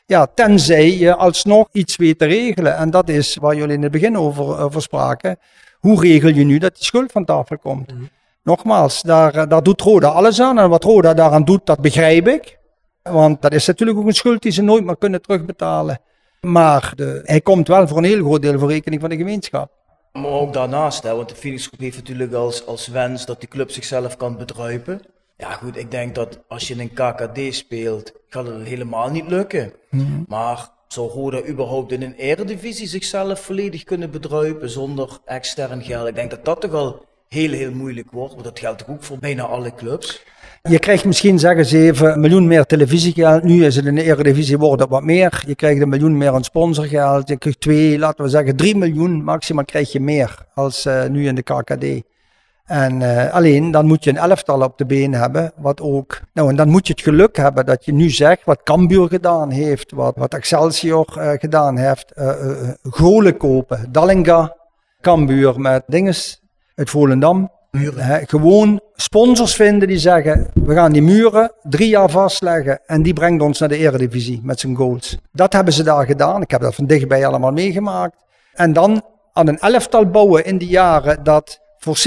Ja, tenzij je alsnog iets weet te regelen. En dat is waar jullie in het begin over, over spraken. Hoe regel je nu dat die schuld van tafel komt? Nogmaals, daar, daar doet Roda alles aan. En wat Roda daaraan doet, dat begrijp ik. Want dat is natuurlijk ook een schuld die ze nooit meer kunnen terugbetalen. Maar de, hij komt wel voor een heel groot deel voor rekening van de gemeenschap. Maar ook daarnaast, hè, want de Phoenix Groep heeft natuurlijk als, als wens dat die club zichzelf kan bedruipen. Ja goed, ik denk dat als je in een KKD speelt, gaat het helemaal niet lukken. Maar zou Roda überhaupt in een eredivisie zichzelf volledig kunnen bedruipen zonder extern geld? Ik denk dat dat toch al heel, heel moeilijk wordt. Want dat geldt toch ook voor bijna alle clubs. Je krijgt misschien, zeggen ze even, een miljoen meer televisiegeld. Nu is het in de Eredivisie wordt het wat meer. Je krijgt een miljoen meer aan sponsorgeld. Je krijgt twee, laten we zeggen, drie miljoen maximaal krijg je meer als eh, nu in de KKD. En eh, alleen, dan moet je een elftal op de been hebben, wat ook... Nou, en dan moet je het geluk hebben dat je nu zegt, wat Cambuur gedaan heeft, wat, wat Excelsior eh, gedaan heeft, eh eh, Golen kopen, Dallinga, Cambuur met dinges uit Volendam. Gewoon sponsors vinden die zeggen, we gaan die muren drie jaar vastleggen en die brengt ons naar de eredivisie met zijn goals. Dat hebben ze daar gedaan. Ik heb dat van dichtbij allemaal meegemaakt. En dan aan een elftal bouwen in die jaren dat voor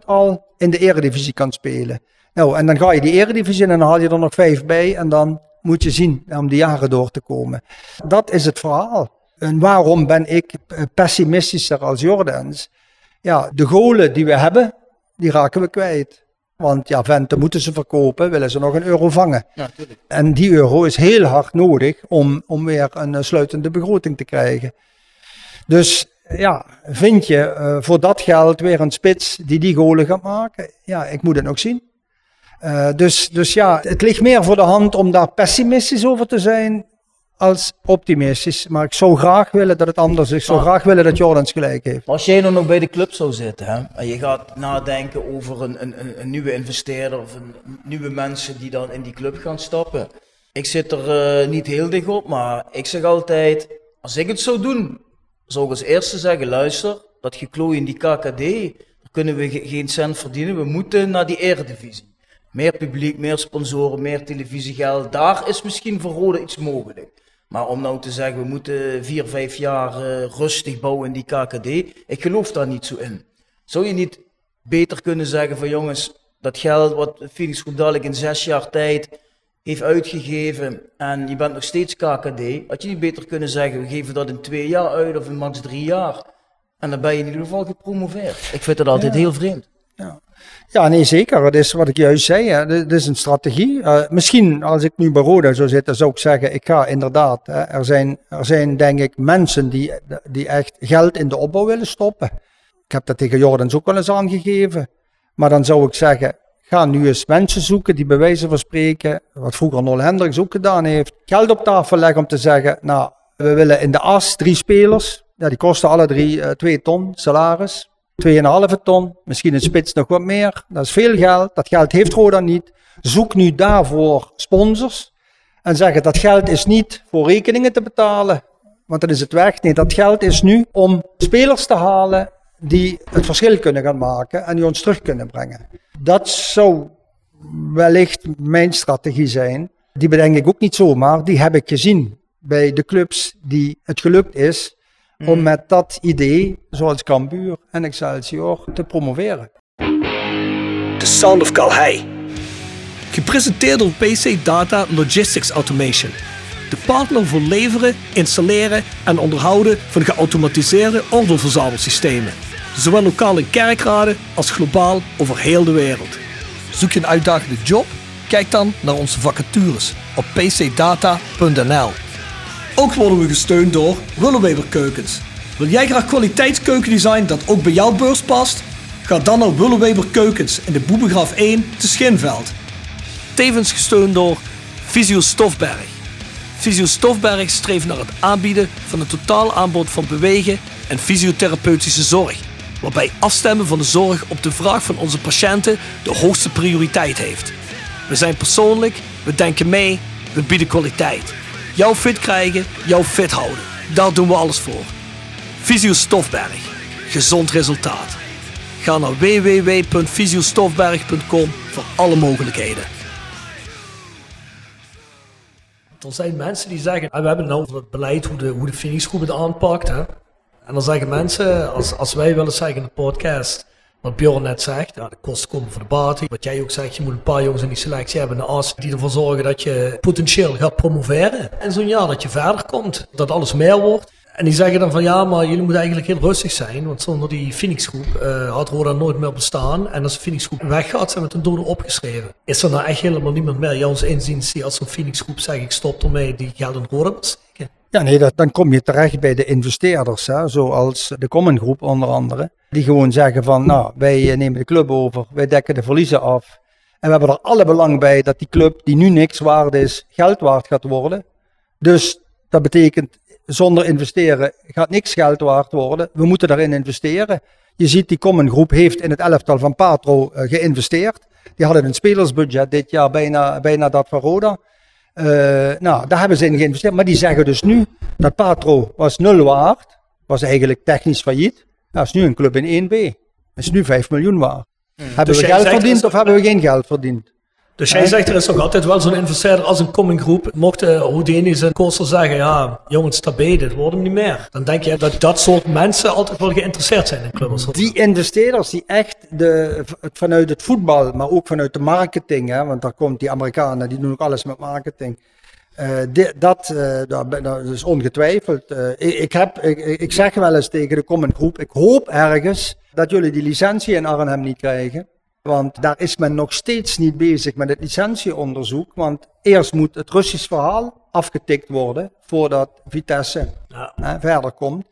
70% al in de eredivisie kan spelen. Nou, en dan ga je die eredivisie in en dan haal je er nog vijf bij en dan moet je zien om die jaren door te komen. Dat is het verhaal. En waarom ben ik eh, pessimistischer als Jordans? Ja, de golen die we hebben, die raken we kwijt. Want ja, Vente moeten ze verkopen, willen ze nog een euro vangen. Ja. En die euro is heel hard nodig om, om weer een eh, sluitende begroting te krijgen. Dus ja, vind je eh, voor dat geld weer een spits die die golen gaat maken? Ja, ik moet het nog zien. Eh, dus, dus ja, het ligt meer voor de hand om daar pessimistisch over te zijn als optimistisch. Maar ik zou graag willen dat het anders is. Ik zou graag willen dat Jordans gelijk heeft. Maar als jij dan nog bij de club zou zitten hè, en je gaat nadenken over een, een, een, een nieuwe investeerder of een, nieuwe mensen die dan in die club gaan stappen. Ik zit er eh, niet heel dicht op, maar ik zeg altijd, als ik het zou doen, zou ik als eerste zeggen, luister, dat geklooi in die KKD, daar kunnen we ge- geen cent verdienen. We moeten naar die eredivisie. Meer publiek, meer sponsoren, meer televisiegeld. Daar is misschien voor Rode iets mogelijk. Maar om nou te zeggen, we moeten vier, vijf jaar eh, rustig bouwen in die KKD, ik geloof daar niet zo in. Zou je niet beter kunnen zeggen van jongens, dat geld wat Groep dadelijk in zes jaar tijd heeft uitgegeven en je bent nog steeds KKD, had je niet beter kunnen zeggen, we geven dat in twee jaar uit of in max drie jaar. En dan ben je in ieder geval gepromoveerd. Ik vind dat altijd Ja. heel vreemd. Ja, nee, zeker. Het is wat ik juist zei. Hè. Dit is een strategie. Eh, misschien als ik nu bij Roda zou zitten, zou ik zeggen, ik ga inderdaad. Hè, er, zijn, er zijn denk ik mensen die, die echt geld in de opbouw willen stoppen. Ik heb dat tegen Jordans ook wel eens aangegeven. Maar dan zou ik zeggen, ga nu eens mensen zoeken die bij wijze van spreken, wat vroeger Nol Hendricks ook gedaan heeft, geld op tafel leggen om te zeggen, nou, we willen in de as drie spelers. Ja, die kosten alle drie eh, twee ton salaris. 2,5 ton, misschien een spits nog wat meer. Dat is veel geld. Dat geld heeft Roda niet. Zoek nu daarvoor sponsors. En zeggen dat geld is niet voor rekeningen te betalen. want dan is het weg. Nee, dat geld is nu om spelers te halen die het verschil kunnen gaan maken en die ons terug kunnen brengen. Dat zou wellicht mijn strategie zijn. Die bedenk ik ook niet zomaar. Die heb ik gezien bij de clubs die het gelukt is om met dat idee, zoals Cambuur en Excelsior, te promoveren. The Sound of Calhei. Gepresenteerd door PC Data Logistics Automation. De partner voor leveren, installeren en onderhouden van geautomatiseerde ordeelverzamelsystemen. Zowel lokaal in kerkraden als globaal over heel de wereld. Zoek je een uitdagende job? Kijk dan naar onze vacatures op pcdata.nl. Ook worden we gesteund door Willeweber Keukens. Wil jij graag kwaliteitskeukendesign dat ook bij jouw beurs past? Ga dan naar Willeweber Keukens in de Boebegraaf 1 te Schinveld. Tevens gesteund door Visio Stofberg. Visio Stofberg streeft naar het aanbieden van een totaal aanbod van bewegen en fysiotherapeutische zorg. Waarbij afstemmen van de zorg op de vraag van onze patiënten de hoogste prioriteit heeft. We zijn persoonlijk, we denken mee, we bieden kwaliteit. Jou fit krijgen, jou fit houden. Daar doen we alles voor. Visio Stofberg. Gezond resultaat. Ga naar www.visiostofberg.com voor alle mogelijkheden. Er zijn mensen die zeggen, ah, we hebben nou het beleid hoe de, hoe de het aanpakt. Hè? En dan zeggen mensen, als, als wij willen zeggen in de podcast, wat Bjorn net zegt, ja, de kosten komen voor de baten. Wat jij ook zegt, je moet een paar jongens in die selectie hebben, de as, die ervoor zorgen dat je potentieel gaat promoveren. En zo'n jaar dat je verder komt, dat alles meer wordt. En die zeggen dan van ja, maar jullie moeten eigenlijk heel rustig zijn. Want zonder die Phoenixgroep uh, had Roda nooit meer bestaan. En als de Phoenixgroep weggaat, zijn we ten dode opgeschreven. Is er nou echt helemaal niemand meer, jouw inziens, die als zo'n Phoenixgroep zegt ik stop ermee, die geld in Roda? Ja, nee, dan kom je terecht bij de investeerders, hè, zoals de Common Groep onder andere. Die gewoon zeggen van, nou, wij nemen de club over, wij dekken de verliezen af. En we hebben er alle belang bij dat die club, die nu niks waard is, geld waard gaat worden. Dus dat betekent, zonder investeren gaat niks geld waard worden. We moeten daarin investeren. Je ziet, die Common Groep heeft in het elftal van Patro uh, geïnvesteerd. Die hadden een spelersbudget dit jaar bijna, bijna dat van Roda. Uh, nou, daar hebben ze in geïnvesteerd. Maar die zeggen dus nu dat Patro was nul waard. Was eigenlijk technisch failliet. Dat is nu een club in 1B. Dat is nu 5 miljoen waard. Hmm. Hebben dus we geld verdiend of hebben we geen geld verdiend? Dus jij zegt er is toch altijd wel zo'n investeerder als een coming groep. Mocht uh, Houdini zijn koster zeggen, ja jongens, sta dit wordt hem niet meer. Dan denk je dat dat soort mensen altijd wel geïnteresseerd zijn in clubs. Die investeerders die echt de, vanuit het voetbal, maar ook vanuit de marketing, hè, want daar komt die Amerikanen, die doen ook alles met marketing. Die, dat, uh, dat, is ongetwijfeld. Ik, ik, heb, ik, ik zeg wel eens tegen de common groep, ik hoop ergens dat jullie die licentie in Arnhem niet krijgen. Want daar is men nog steeds niet bezig met het licentieonderzoek. Want eerst moet het Russisch verhaal afgetikt worden voordat Vitesse ja. hè, verder komt.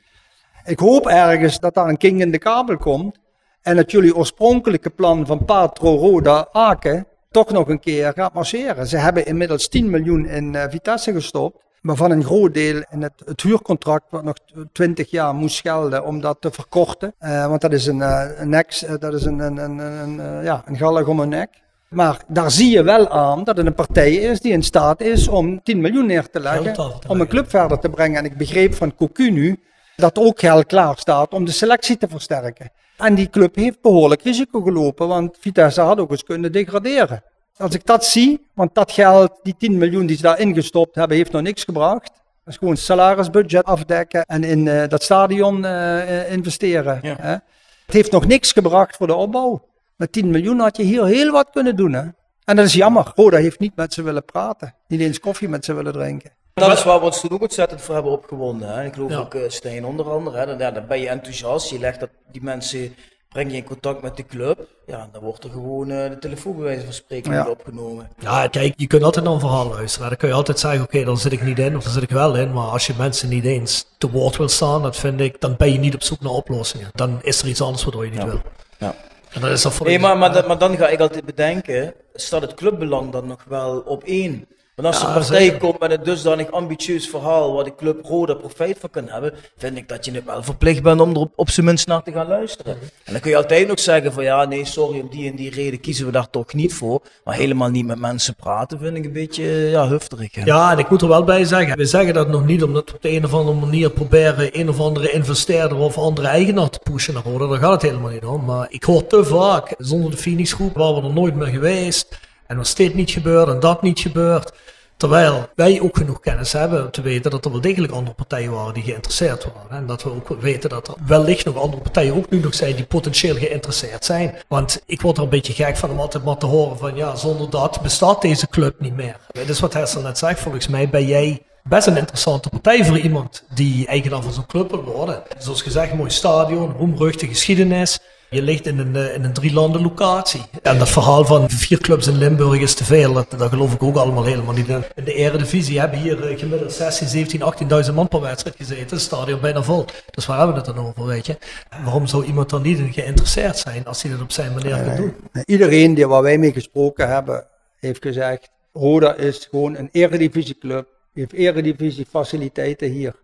Ik hoop ergens dat daar een king in de kabel komt. En dat jullie oorspronkelijke plan van Patro Roda Aken toch nog een keer gaat marcheren. Ze hebben inmiddels 10 miljoen in uh, Vitesse gestopt. Waarvan een groot deel in het, het, huurcontract, wat nog 20 jaar moest gelden, om dat te verkorten. Uh, want dat is een, uh, een nek, dat is een, een, een, een ja, een gallig om een nek. Maar daar zie je wel aan dat het een partij is die in staat is om 10 miljoen neer te leggen. Om een club verder te brengen. En ik begreep van Cocu nu dat ook geld klaar staat om de selectie te versterken. En die club heeft behoorlijk risico gelopen, want Vitesse had ook eens kunnen degraderen. Als ik dat zie, want dat geld, die 10 miljoen die ze daar ingestopt hebben, heeft nog niks gebracht. Dat is gewoon salarisbudget afdekken en in uh, dat stadion uh, investeren. Ja. Hè? Het heeft nog niks gebracht voor de opbouw. Met 10 miljoen had je hier heel wat kunnen doen. Hè? En dat is jammer. Roda heeft niet met ze willen praten. Niet eens koffie met ze willen drinken. Dat is waar we ons toen ook ontzettend voor hebben opgewonden. Hè? Ik geloof ja. ook uh, Stijn onder andere. Hè? Dan, ja, dan ben je enthousiast. Je legt dat die mensen breng je in contact met de club, ja, dan wordt er gewoon uh, de telefoon bij wijze van spreken ja. opgenomen. Ja, kijk, je kunt altijd naar een verhaal luisteren. Dan kun je altijd zeggen, oké, okay, dan zit ik niet in of dan zit ik wel in. Maar als je mensen niet eens te woord wil staan, dat vind ik, dan ben je niet op zoek naar oplossingen. Dan is er iets anders waardoor je niet wil. Ja. En dat is dan voor nee, maar, maar, maar dan ga ik altijd bedenken, staat het clubbelang dan nog wel op één? Want als Ja, een partij zeker. komt met een dusdanig ambitieus verhaal waar de club Roda profijt van kan hebben, vind ik dat je het wel verplicht bent om er op, op zijn minst naar te gaan luisteren. En dan kun je altijd nog zeggen van ja, nee, sorry, om die en die reden kiezen we daar toch niet voor. Maar helemaal niet met mensen praten vind ik een beetje ja, hufterig. hè. Ja, en ik moet er wel bij zeggen, we zeggen dat nog niet omdat we op de een of andere manier proberen een of andere investeerder of andere eigenaar te pushen naar Roda. Daar gaat het helemaal niet om. Maar ik hoor te vaak, zonder de Phoenix groep waren we er nooit meer geweest. En als dit niet gebeurt en dat niet gebeurt. Terwijl wij ook genoeg kennis hebben om te weten dat er wel degelijk andere partijen waren die geïnteresseerd waren. En dat we ook weten dat er wellicht nog andere partijen ook nu nog zijn die potentieel geïnteresseerd zijn. Want ik word er een beetje gek van om altijd maar te horen van ja, zonder dat bestaat deze club niet meer. Dat is wat Hessel net zegt. Volgens mij ben jij best een interessante partij voor iemand die eigenaar van zo'n club wil worden. Zoals gezegd, mooi stadion, roemruchte geschiedenis. Je ligt in een, eh, in een drie landen locatie. En dat verhaal van vier clubs in Limburg is te veel. Dat, dat geloof ik ook allemaal helemaal niet in. In de eredivisie hebben hier eh, gemiddeld 16, 17, 18.000 man per wedstrijd gezeten. Het stadion bijna vol. Dus waar hebben we het dan over, weet je? Waarom zou iemand dan niet in geïnteresseerd zijn als hij dat op zijn manier kan doen? Iedereen die waar wij mee gesproken hebben, heeft gezegd: Roda is gewoon een eredivisieclub. heeft eredivisie faciliteiten hier.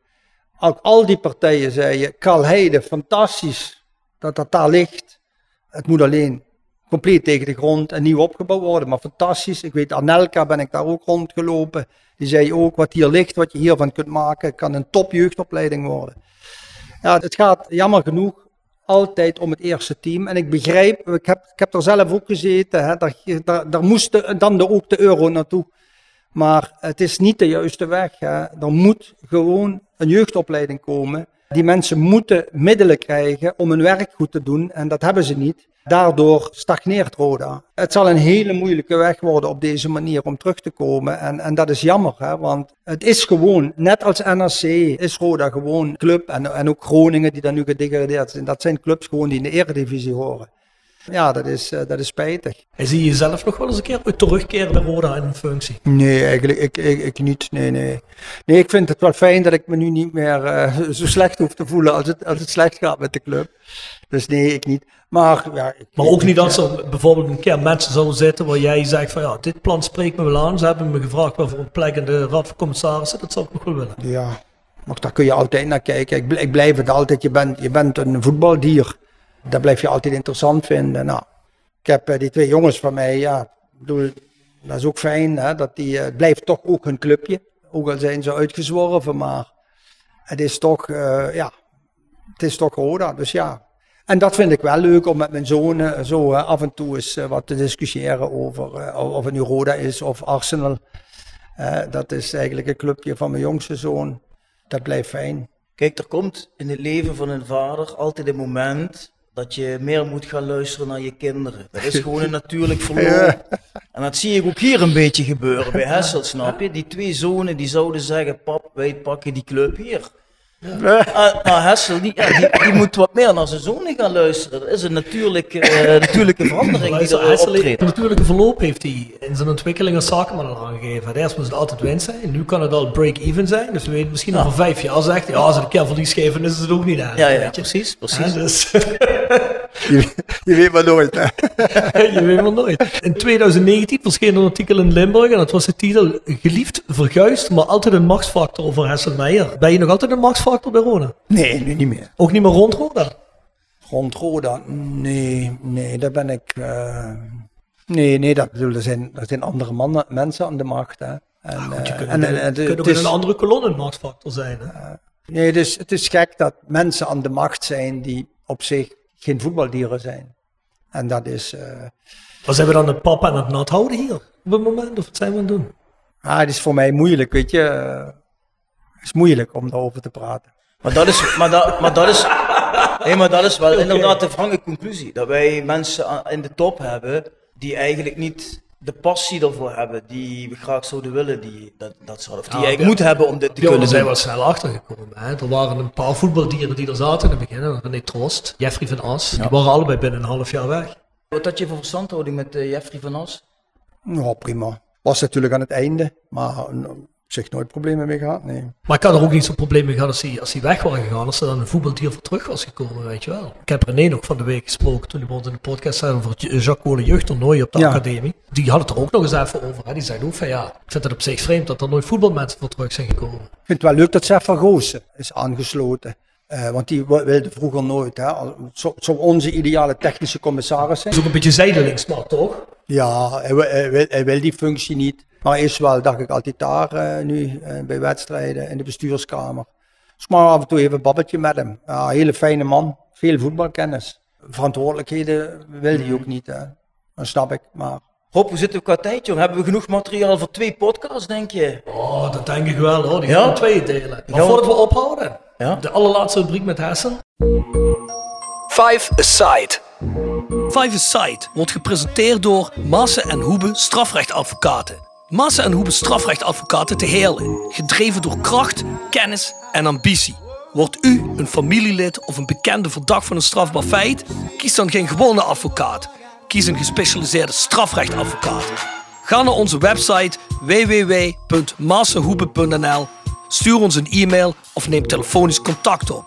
Ook al die partijen zeiden: Kalheide, fantastisch dat dat daar ligt. Het moet alleen compleet tegen de grond en nieuw opgebouwd worden, maar fantastisch. Ik weet, Anelka ben ik daar ook rondgelopen. Die zei ook: wat hier ligt, wat je hiervan kunt maken, kan een topjeugdopleiding worden. Ja, het gaat jammer genoeg altijd om het eerste team. En ik begrijp, ik heb, ik heb er zelf ook gezeten, hè, daar, daar, daar moest dan ook de euro naartoe. Maar het is niet de juiste weg. Hè. Er moet gewoon een jeugdopleiding komen. Die mensen moeten middelen krijgen om hun werk goed te doen en dat hebben ze niet. Daardoor stagneert Roda. Het zal een hele moeilijke weg worden op deze manier om terug te komen. En, en dat is jammer, hè, want het is gewoon, net als NRC, is Roda gewoon club. En, en ook Groningen, die dan nu gedegradeerd zijn. Dat zijn clubs gewoon die in de eredivisie horen. Ja, dat is, eh, dat is spijtig. En zie je jezelf nog wel eens een keer terugkeren bij Roda in een functie? Nee, eigenlijk ik, ik, ik niet. Nee, nee. Nee, ik vind het wel fijn dat ik me nu niet meer eh, zo slecht hoef te voelen als het, als het slecht gaat met de club. Dus nee, ik niet. Maar, ja, ik, Maar ook niet als er bijvoorbeeld een keer mensen zouden zitten waar jij zegt van ja, dit plan spreekt me wel aan. Ze hebben me gevraagd waarvoor een plek in de raad van commissarissen. Dat zou ik nog wel willen. Ja, maar daar kun je altijd naar kijken. Ik, ik blijf het altijd. Je bent, je bent een voetbaldier. Dat blijf je altijd interessant vinden. Nou, ik heb eh, die twee jongens van mij, ja, dat is ook fijn. Hè, dat die, eh, het blijft toch ook hun clubje. Ook al zijn ze uitgezworven, maar het is toch, eh, ja, het is toch Roda. Dus ja. En dat vind ik wel leuk om met mijn zoon zo af en toe eens wat te discussiëren over of het nu Roda is of Arsenal. Dat is eigenlijk een clubje van mijn jongste zoon. Dat blijft fijn. Kijk, er komt in het leven van een vader altijd een moment dat je meer moet gaan luisteren naar je kinderen. Dat is gewoon een natuurlijk verloop. En dat zie ik ook hier een beetje gebeuren bij Hessel, snap je? Die twee zonen die zouden zeggen, pap, wij pakken die club hier. Ah, maar Hessel, die, ja, die, die moet wat meer naar zijn zonen gaan luisteren. Dat is een natuurlijke, eh, natuurlijke verandering die Luister, er Hessel optreedt. Een natuurlijke verloop heeft hij in zijn ontwikkeling als zakenman al aangegeven. Eerst moest het altijd winst zijn. Nu kan het al break-even zijn. Dus we weten misschien over vijf jaar zegt hij, ja, als ze een keer verlies geven, is het ook niet aan. Ja, ja, precies, precies. Ja, dus, Je, je weet maar nooit. Hè? je weet maar nooit. In 2019 verscheen een artikel in Limburg en dat was de titel Geliefd verguisd, maar altijd een machtsfactor over Hessel Meijer. Ben je nog altijd een machtsfactor bij Roda? Nee, nu niet meer. Ook niet meer rond Roda? Rond Roda, nee, nee, daar ben ik. eh, nee, nee, dat bedoel, er zijn, er zijn andere mannen, mensen aan de macht. Hè. En, je eh, kunt en, ook- en- en het kunt ook is- in een andere kolonne een machtsfactor zijn. Hè? nee, dus het is gek dat mensen aan de macht zijn die op zich geen voetbaldieren zijn. En dat is. eh, Maar zijn we dan het papa en het nat houden hier op het moment? Of wat zijn we aan het doen? ah, het is voor mij moeilijk, weet je. eh, het is moeilijk om daarover te praten. Maar dat is, maar dat, maar dat is, nee, maar dat is wel inderdaad de wrange conclusie. Dat wij mensen aan- in de top hebben die eigenlijk niet de passie ervoor hebben, die we graag zouden willen, die, dat, dat of die Ja, eigenlijk ja. moeten hebben om dit te Ja, daar kunnen zijn doen. we wel snel achtergekomen. Hè? Er waren een paar voetbaldieren die er zaten in het begin. René Troost, Jeffrey van As. Die waren allebei binnen een half jaar weg. Wat had je voor verstandhouding met eh, Jeffrey van As? Ja, prima. Was natuurlijk aan het einde, maar Zeg nooit problemen mee gehad, nee. Maar ik had er ook niet zo'n probleem mee gehad als hij, als hij weg was gegaan. Als er dan een voetbaldier voor terug was gekomen, weet je wel. Ik heb René nog van de week gesproken toen hij bij ons in de podcast zei over Jacques Cole jeugdtoernooi op de Ja. academie. Die had het er ook nog eens even over. Hè. Die zei ook van ja, ik vind het op zich vreemd dat er nooit voetbalmensen voor terug zijn gekomen. Ik vind het wel leuk dat Sef van Goossen is aangesloten. Eh, want die wilde vroeger nooit. Hè. Het zou onze ideale technische commissaris zijn. Dat is ook een beetje zijdelings, maar toch? Ja, hij, wil- hij wil, hij wil die functie niet. Maar is wel, dacht ik, altijd daar eh, nu eh, bij wedstrijden in de bestuurskamer. Dus maar af en toe even een babbeltje met hem. Ja, hele fijne man, veel voetbalkennis. Verantwoordelijkheden wil hij ook niet, hè. dat snap ik. Maar Rob, hoe zitten we qua tijd, jong? Hebben we genoeg materiaal voor twee podcasts, denk je? Oh, dat denk ik wel hoor. Die Ja? gaan we tweeën delen. Maar Ja. voordat we ophouden, Ja? de allerlaatste rubriek met Hessen. Five Aside. Five Aside wordt gepresenteerd door Maassen en Hoebe strafrechtadvocaten. Maassen en Hoebe strafrechtadvocaten te Heerlen. Gedreven door kracht, kennis en ambitie. Wordt u een familielid of een bekende verdacht van een strafbaar feit? Kies dan geen gewone advocaat. Kies een gespecialiseerde strafrechtadvocaat. Ga naar onze website www.massenhoebe.nl, stuur ons een e-mail of neem telefonisch contact op.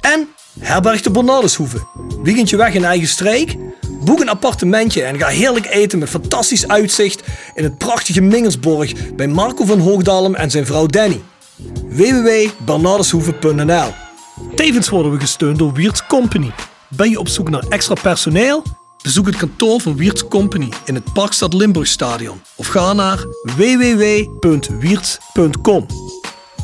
En herberg de Bernardeshoeve. Weekendje weg in eigen streek? Boek een appartementje en ga heerlijk eten met fantastisch uitzicht in het prachtige Mingelsborg bij Marco van Hoogdalem en zijn vrouw Danny. www.bernardeshoeve.nl Tevens worden we gesteund door Wiert's Company. Ben je op zoek naar extra personeel? Bezoek het kantoor van Wiert's Company in het Parkstad Limburgstadion of ga naar www.wierts.com.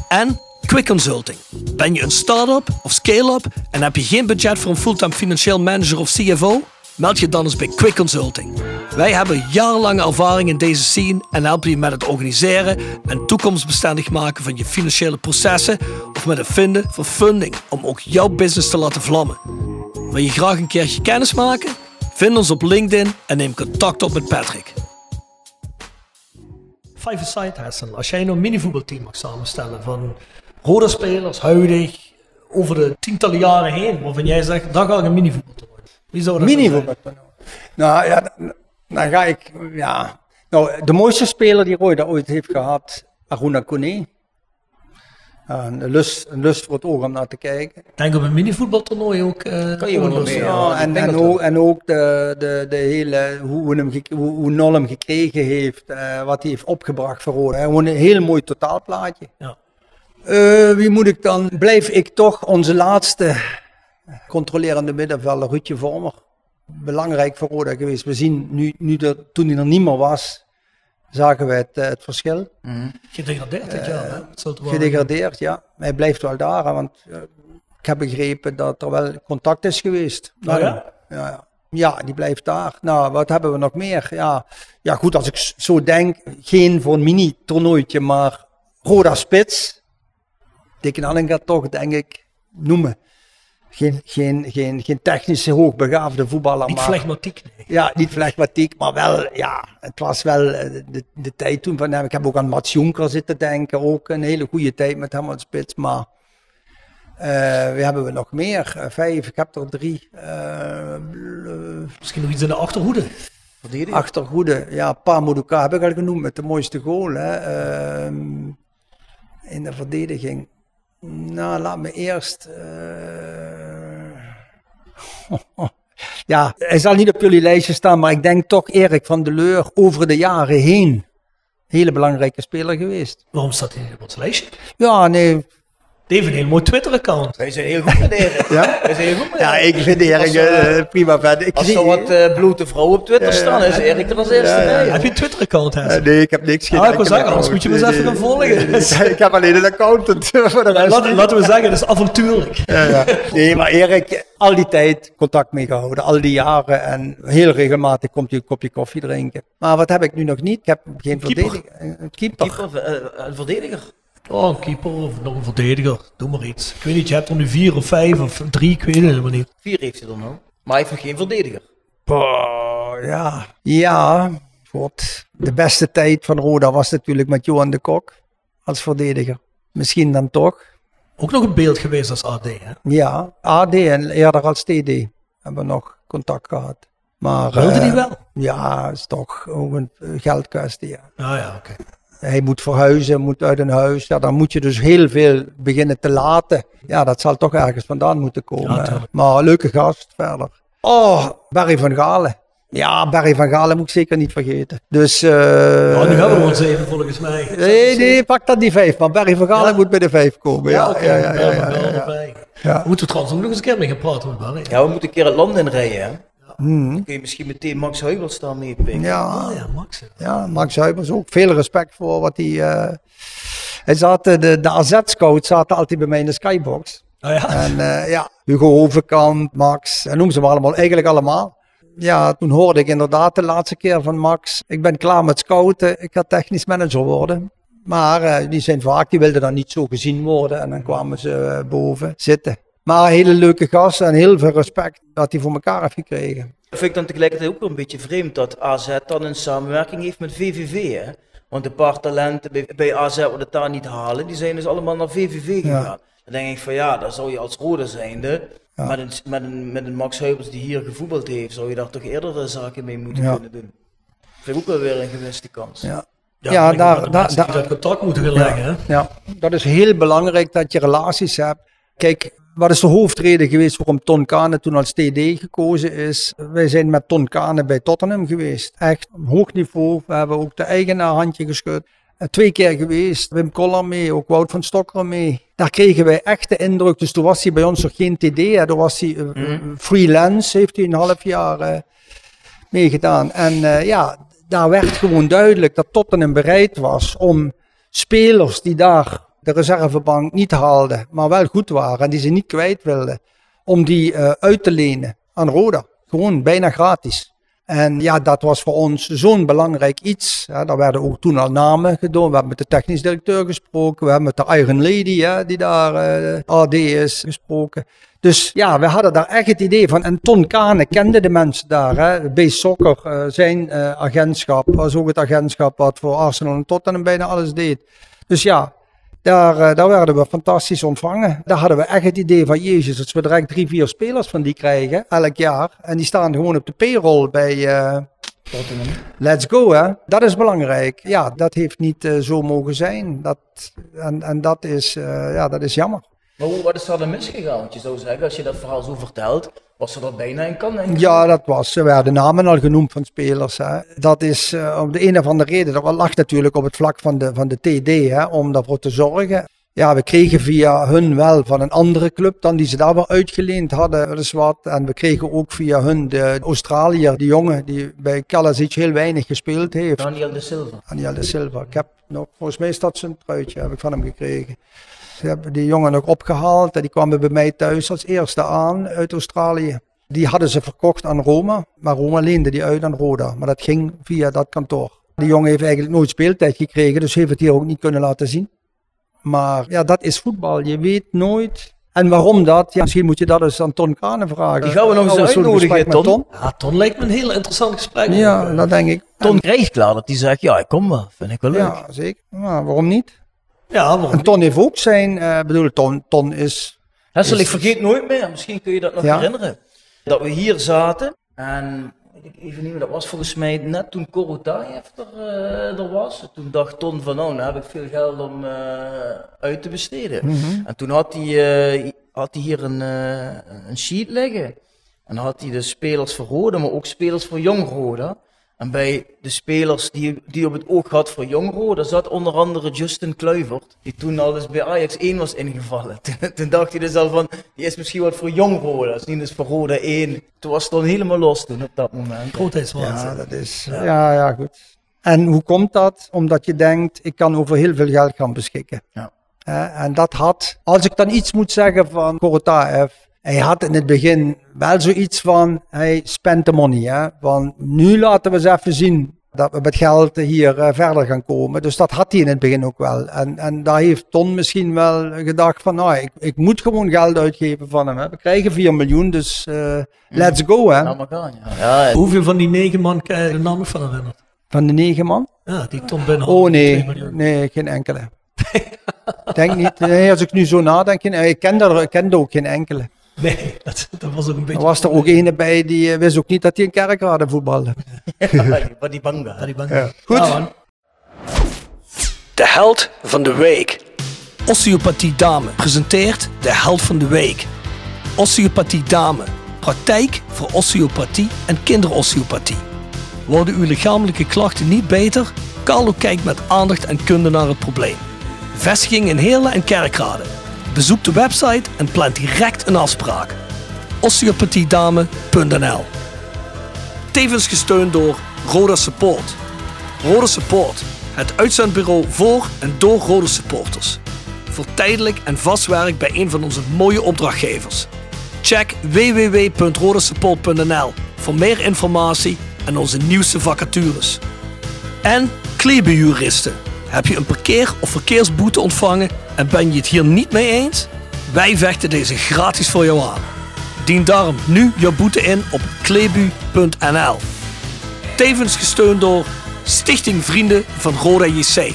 En Quick Consulting. Ben je een start-up of scale-up en heb je geen budget voor een fulltime financieel manager of CFO? Meld je dan eens bij Quick Consulting. Wij hebben jarenlange ervaring in deze scene en helpen je met het organiseren en toekomstbestendig maken van je financiële processen of met het vinden van funding om ook jouw business te laten vlammen. Wil je graag een keertje kennis maken? Vind ons op LinkedIn en neem contact op met Patrick. Five Aside Hessen. Als jij een minivoetbalteam mag samenstellen van rode spelers, huidig, over de tientallen jaren heen, waarvan jij zegt, dan ga ik een minivoetbaltoernooi. Wie zou dat minivoetbaltoernooi. Nou ja, dan, dan ga ik, ja. Nou, de mooiste speler die Roy daar ooit heeft gehad, Aruna Kone. Een, lust, een lust voor het oog om naar te kijken. Ik denk op een minivoetbaltoernooi ook. eh Kan je wel ook Ja, en, en, ook, en ook de, de, de hele, hoe, we hem, hoe, hoe Nol hem gekregen heeft, eh, wat hij heeft opgebracht voor Roda. Gewoon een heel mooi totaalplaatje. Ja. Eh, wie moet ik dan? Blijf ik toch onze laatste controlerende middenvelder, Ruudje Vormer. Belangrijk voor Roda geweest. We zien nu, nu dat, toen hij er niet meer was, zagen we het, eh, het verschil. Gedegradeerd dit jaar, hè? Wel- Gedegradeerd, ja. Maar hij blijft wel daar, want eh, ik heb begrepen dat er wel contact is geweest. Oh ja? ja, ja. Die blijft daar. Nou, wat hebben we nog meer? Ja, ja goed, als ik zo denk, geen voor een mini-toernooitje, maar Roda Spits. Dick Allen gaat toch, denk ik, noemen. Geen, geen, geen, geen technische hoogbegaafde voetballer, Niet maar... flegmatiek, nee. Ja, niet flegmatiek, maar wel, ja, het was wel eh, de, de tijd toen van hem. Ik heb ook aan Mats Jonker zitten denken, ook een hele goede tijd met hem aan spits, maar eh wie hebben we nog meer? Eh, vijf, ik heb er drie. eh, Misschien nog iets in de achterhoede. achtergoede, ja, Pamuduka heb ik al genoemd met de mooiste goal hè, ehm, in de verdediging. Nou, laat me eerst. eh, ja, hij zal niet op jullie lijstje staan, maar ik denk toch Erik van der Leur over de jaren heen. Hele belangrijke speler geweest. Waarom staat hij niet op ons lijstje? Ja, nee. Die heeft een heel mooi Twitter-account. Wij zijn heel goed met Erik. Ja? Zijn heel goed met Ja, ik vind Erik er, eh, prima vet. Ik Als zie- er wat eh blote vrouwen op Twitter staan, is Erik er als eerste Ja, ja. bij. Heb je een Twitter-account, hè? Eh, nee, ik heb niks Ah, ik wil zeggen, anders moet je me eens even gaan volgen. ik heb alleen een accountant voor de rest. Laten, laten we zeggen, dat is avontuurlijk. Ja, ja. Nee, maar Erik, al die tijd contact mee gehouden, al die jaren. En heel regelmatig komt hij een kopje koffie drinken. Maar wat heb ik nu nog niet? Ik heb geen verdediger. Een keeper. Keeper, eh, een verdediger. Oh, een keeper of nog een verdediger. Doe maar iets. Ik weet niet, je hebt er nu vier of vijf of drie, ik weet het helemaal niet. Vier heeft hij er nou. Maar hij heeft nog geen verdediger. Boah, ja. Ja, god. De beste tijd van Roda was natuurlijk met Johan de Kok als verdediger. Misschien dan toch. Ook nog een beeld geweest als AD, hè? Ja, AD en eerder als TD hebben we nog contact gehad. Maar, Wilde eh, die wel? Ja, is toch ook een eh, geldkwestie. Ja. Ah ja, oké. Hij moet verhuizen, moet uit een huis. Ja, dan moet je dus heel veel beginnen te laten. Ja, dat zal toch ergens vandaan moeten komen. maar leuke gast verder. Oh, Barry van Galen. Ja, Barry van Galen moet ik zeker niet vergeten. Dus, uh, nu hebben we ons even volgens mij. Nee, nee, pak dat die vijf. Maar Barry van Galen moet bij de vijf komen. Ja, ja, ja. ja, ja, ja We moeten trouwens ook nog eens een keer mee gaan praten met Barry. Ja, we moeten een keer het land inrijden. Hmm. Dan kun je misschien meteen Max Huibers daar meepikken. Ja, oh, ja, Max. Ja, Max Huibers ook. Veel respect voor wat hij... Uh, hij zat, de, de AZ-scout zaten altijd bij mij in de skybox. Oh ja? En uh, ja, Hugo Hovenkamp, Max, en noem ze maar allemaal, eigenlijk allemaal. Ja, toen hoorde ik inderdaad de laatste keer van Max, ik ben klaar met scouten, ik ga technisch manager worden. Maar uh, die zijn vaak, die wilden dan niet zo gezien worden en dan kwamen ze boven zitten. Maar een hele leuke gast en heel veel respect dat hij voor elkaar heeft gekregen. Dat vind ik dan tegelijkertijd ook wel een beetje vreemd dat AZ dan een samenwerking heeft met VVV. Hè? Want de paar talenten bij, bij AZ worden het daar niet halen, die zijn dus allemaal naar VVV gegaan. Dan denk ik van ja, dan zou je als rode zijnde, met, een, met, een, met een Max Huibers die hier gevoetbald heeft, zou je daar toch eerder zaken mee moeten kunnen doen. Dat vind ik ook wel weer een gemiste kans. Ja. Ja, daar, daar, daar, dat contact moeten gaan leggen. Ja, ja, dat is heel belangrijk dat je relaties hebt. Kijk, wat is de hoofdreden geweest waarom Ton Kane toen als TD gekozen is? Wij zijn met Ton Kane bij Tottenham geweest. Echt hoog niveau. We hebben ook de eigenaar handje geschud. Eh, twee keer geweest, Wim Koller mee, ook Wout van Stokker mee. Daar kregen wij echt de indruk. Dus toen was hij bij ons nog geen TD. Hè. Toen was hij uh, freelance, heeft hij een half jaar uh, meegedaan. En ja, daar werd gewoon duidelijk dat Tottenham bereid was om spelers die daar de reservebank niet haalden, maar wel goed waren en die ze niet kwijt wilden, om die uh, uit te lenen aan Roda. Gewoon bijna gratis. En ja, dat was voor ons zo'n belangrijk iets. Ja, daar werden ook toen al namen gedaan. We hebben met de technisch directeur gesproken. We hebben met de Iron Lady, die daar uh, AD is, gesproken. Dus ja, we hadden daar echt het idee van. En Ton Kane kende de mensen daar. Hè. Bij Soccer, uh, zijn agentschap, was ook het agentschap wat voor Arsenal en Tottenham bijna alles deed. Dus ja, daar, eh, daar werden we fantastisch ontvangen. Daar hadden we echt het idee van, jezus, als we direct drie, vier spelers van die krijgen, elk jaar. En die staan gewoon op de payroll bij uh, Let's Go, hè. Dat is belangrijk. Ja, dat heeft niet uh, zo mogen zijn. Dat, en, en dat, is, ja, dat is jammer. Maar hoe, wat is er dan misgegaan? Want je zou zeggen, als je dat verhaal zo vertelt, was er dat bijna in kan, denk ik. Ja, dat was. Er werden namen al genoemd van spelers. Hè. Dat is uh, om de een of andere reden. Dat lag natuurlijk op het vlak van de, van de TD, hè, om daarvoor te zorgen. Ja, we kregen via hun wel van een andere club dan die ze daar wel uitgeleend hadden. Is wat. En we kregen ook via hun de Australiër, die jongen die bij Kalasic heel weinig gespeeld heeft. Daniel de Silva. Daniel de Silva. Ik heb nog, volgens mij is dat zijn truitje, heb ik van hem gekregen. Ze hebben die jongen ook opgehaald en die kwamen bij mij thuis als eerste aan uit Australië. Die hadden ze verkocht aan Roma, maar Roma leende die uit aan Roda. Maar dat ging via dat kantoor. Die jongen heeft eigenlijk nooit speeltijd gekregen, dus heeft het hier ook niet kunnen laten zien. Maar ja, dat is voetbal. Je weet nooit. En waarom dat? Ja, misschien moet je dat eens aan Ton Kranen vragen. Die gaan we nog eens uitnodigen, Ton. Ton. Ja, Ton lijkt me een heel interessant gesprek. Ja, dat denk ik. Ton krijgt klaar dat hij zegt, ja, ik kom wel. Vind ik wel leuk. Ja, zeker. Maar waarom niet? Ja, waarom en Ton heeft ook zijn, uh, bedoel, Ton, Ton is... Hessel, ik vergeet nooit meer, misschien kun je dat nog herinneren. Dat we hier zaten en ik even niet meer, dat was volgens mij net toen Korotayev er, uh, er was. Toen dacht Ton van, nou, nou heb ik veel geld om uh, uit te besteden. Mm -hmm. En toen had hij, uh, had hij hier een, een sheet liggen. En dan had hij de spelers voor Roda, maar ook spelers voor Jong Roda. En bij de spelers die, die op het oog had voor Jongro, daar zat onder andere Justin Kluivert, die toen al eens bij Ajax 1 was ingevallen. Toen, toen dacht hij dus al van, die is misschien wat voor Jongro, dat is niet eens voor Roda 1. Toen was het dan helemaal los toen op dat moment. Grootheidswaanzin. Ja, dat is, ja. ja, ja, goed. En hoe komt dat? Omdat je denkt, ik kan over heel veel geld gaan beschikken. Ja. Uh, en dat had, als ik dan iets moet zeggen van Korotaev, hij had in het begin wel zoiets van, hij spent de money. Hè? Van nu laten we eens even zien dat we met geld hier uh, verder gaan komen. Dus dat had hij in het begin ook wel. En, en daar heeft Ton misschien wel gedacht van, nou, ik, ik moet gewoon geld uitgeven van hem. Hè? We krijgen 4 miljoen, dus uh, let's go. Hè? Gaan, ja. Ja, Hoeveel van die negen man je de naam van herinneren? Van de negen man? Ja, die Ton binnen. Oh nee, nee, geen enkele. denk niet. Nee, als ik nu zo nadenk, ik ken er, ik ken er ook geen enkele. Nee, dat, dat, was ook een beetje... Er was er ook een bij die uh, wist ook niet dat hij in Kerkrade voetbalde. ja, die banga. Die banga. Ja. Goed. Ja, de held van de week. Osteopathie Dame presenteert de held van de week. Osteopathie Dame. Praktijk voor osteopathie en kinderosteopathie. Worden uw lichamelijke klachten niet beter? Carlo kijkt met aandacht en kunde naar het probleem. Vestiging in Heerlen en Kerkrade. Bezoek de website en plan direct een afspraak. osteopathiedame.nl Tevens gesteund door Roda Support. Roda Support, het uitzendbureau voor en door Roda supporters. Voor tijdelijk en vast werk bij een van onze mooie opdrachtgevers. Check www.rodasupport.nl voor meer informatie en onze nieuwste vacatures. En klebeljuristen. Heb je een parkeer- of verkeersboete ontvangen en ben je het hier niet mee eens? Wij vechten deze gratis voor jou aan. Dien daarom nu jouw boete in op klebu.nl. Tevens gesteund door Stichting Vrienden van Roda JC.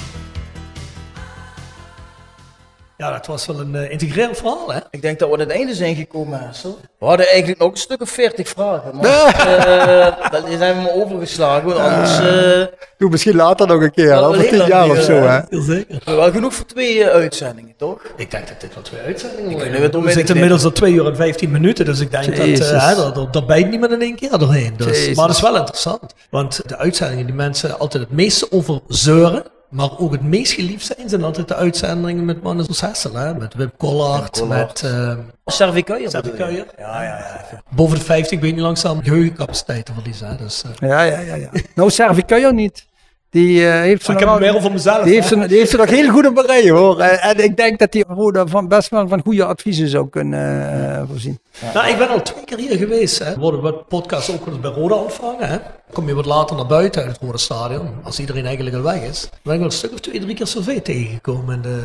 Ja, dat was wel een uh, integrerend verhaal, hè? Ik denk dat we aan het einde zijn gekomen, Hassel. We hadden eigenlijk nog een stuk of 40 vragen, maar uh, dat zijn we maar overgeslagen. Want anders... Uh, Doe misschien later nog een keer, over tien jaar of zo, hè? Heel zeker. We wel genoeg voor twee uitzendingen, toch? Ik denk dat dit wel twee uitzendingen worden. We, we zitten inmiddels op 2 uur en 15 minuten, dus ik denk Jezus. dat, uh, dat, dat bijt niemand in één keer doorheen. Dus, maar dat is wel interessant. Want de uitzendingen die mensen altijd het meeste over zeuren, maar ook het meest geliefd zijn, zijn altijd de uitzendingen met mannen zoals Hessel, hè? met Wim Collard, met... Uh, Servikuijer. Servikuijer. Ja, ja, ja. Boven de 50 ben je langzaam geheugencapaciteiten verliezen. Hè? Dus, uh. Ja, ja, ja. ja. nou, Servikuijer niet. Die uh, heeft ik heb hem meer over mezelf. Die heeft, ze, die heeft ze nog heel goed op rij hoor. En, en ik denk dat hij van best wel van goede adviezen zou kunnen uh, voorzien. Ja. Nou, ik ben al twee keer hier geweest. Hè. We worden wat podcasts ook wel eens bij Roda ontvangen. Hè. Kom je wat later naar buiten uit het Rode Stadion, als iedereen eigenlijk al weg is. Dan ben ik wel een stuk of twee, drie keer zoveel tegengekomen in de,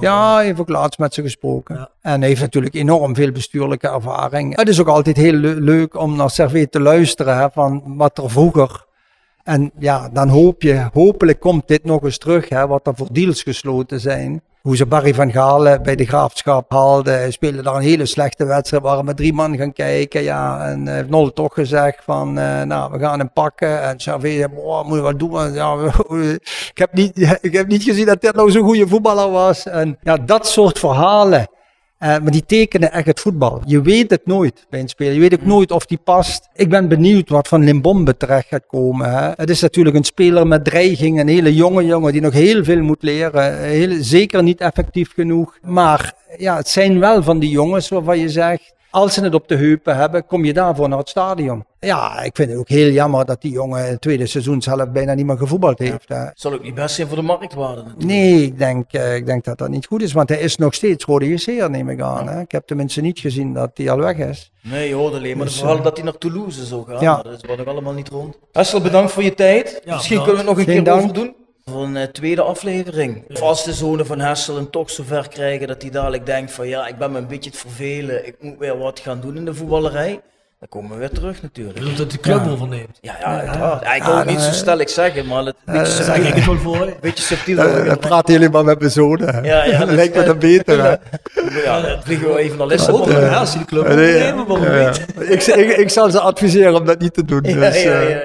ja, hij heeft ook laatst met ze gesproken. Ja. En hij heeft natuurlijk enorm veel bestuurlijke ervaring. Het is ook altijd heel le leuk om naar Servet te luisteren hè, van wat er vroeger en ja, dan hoop je, hopelijk komt dit nog eens terug, hè, wat er voor deals gesloten zijn. Hoe ze Barry van Galen bij de graafschap haalden. Speelde daar een hele slechte wedstrijd, waren met drie man gaan kijken. Ja, en heeft Nol toch gezegd van, uh, nou, we gaan hem pakken. En Xavier zei, boah, moet je wat doen? Ja, ik, heb niet, ik heb niet gezien dat dit nou zo'n goede voetballer was. En ja, dat soort verhalen. Uh, maar die tekenen echt het voetbal. Je weet het nooit bij een speler. Je weet ook nooit of die past. Ik ben benieuwd wat van Limbombe terecht gaat komen. Hè. Het is natuurlijk een speler met dreiging. Een hele jonge jongen die nog heel veel moet leren. Heel, zeker niet effectief genoeg. Maar ja, het zijn wel van die jongens waarvan je zegt als ze het op de heupen hebben, kom je daarvoor naar het stadion. Ja, ik vind het ook heel jammer dat die jongen het tweede seizoen zelf bijna niet meer gevoetbald heeft. Ja, zal ook niet best zijn voor de marktwaarde natuurlijk. Nee, ik denk, uh, ik denk dat dat niet goed is, want hij is nog steeds rode JC'er, neem ik aan. Ja. Hè? Ik heb tenminste niet gezien dat hij al weg is. Nee, je hoorde alleen maar dus, vooral uh, dat hij naar Toulouse zou gaan, ja. dat is nog allemaal niet rond. Hessel, bedankt voor je tijd. Misschien kunnen we het nog een Geen keer dank. over doen. Voor een uh, tweede aflevering. Als de zonen van Hessel hem toch zover krijgen dat hij dadelijk denkt van ja, ik ben me een beetje het vervelen. Ik moet weer wat gaan doen in de voetballerij. Dan komen we weer terug natuurlijk. Je dat de club ja. overneemt. Ja, ja, ja, ja. ik wil het niet zo stellig zeggen, maar het beetje zeg ik het wel voor. Een beetje subtiel. Uh, dan praten jullie maar met mijn zonen. Ja, ja. Dan lijkt me dat beter. Hè. Ja, dan vliegen we even naar Lissabon. Ja, als je de club overnemen, waarom niet? Ik, zal ze adviseren om dat niet te doen. Dus,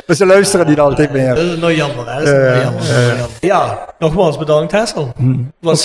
maar ze luisteren niet altijd meer. Dat is nou jammer, hè? Dat is jammer. Ja, nogmaals bedankt Hessel. Het was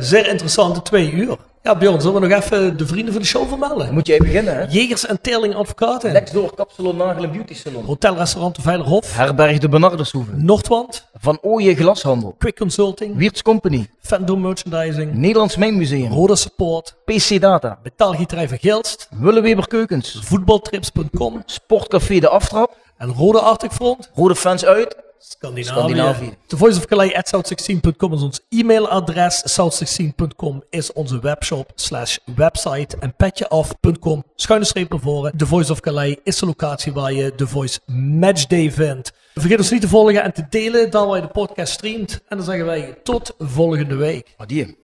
zeer interessante twee uur. Ja, Bjorn, zullen we nog even de vrienden van de show vermelden? Moet je even beginnen, hè? Jegers en Teerling Advocaten. Lexdoor Kapsalon Nagel en Beauty Salon. Hotelrestaurant de Veilerhof. Herberg de Benardershoeve. Noordwand. Van Ooyen Glashandel. Quick Consulting. Wiertz Company. Fandom Merchandising. Nederlands Mijnmuseum. Roda Support. PC Data. Metaalgieterij van Gilst. Willeweber Keukens. Voetbaltrips.com. Sportcafé De Aftrap. En Rode Arctic Front. Rode Fans uit. Scandinavië. Scandinavië. The Voice of Calais at south16.com is ons e-mailadres. South16.com is onze webshop slash website. En petjeaf.com schuine streep naar voren. The Voice of Calais is de locatie waar je The Voice Matchday vindt. Vergeet ons niet te volgen en te delen dan waar je de podcast streamt. En dan zeggen wij tot volgende week. Adieu.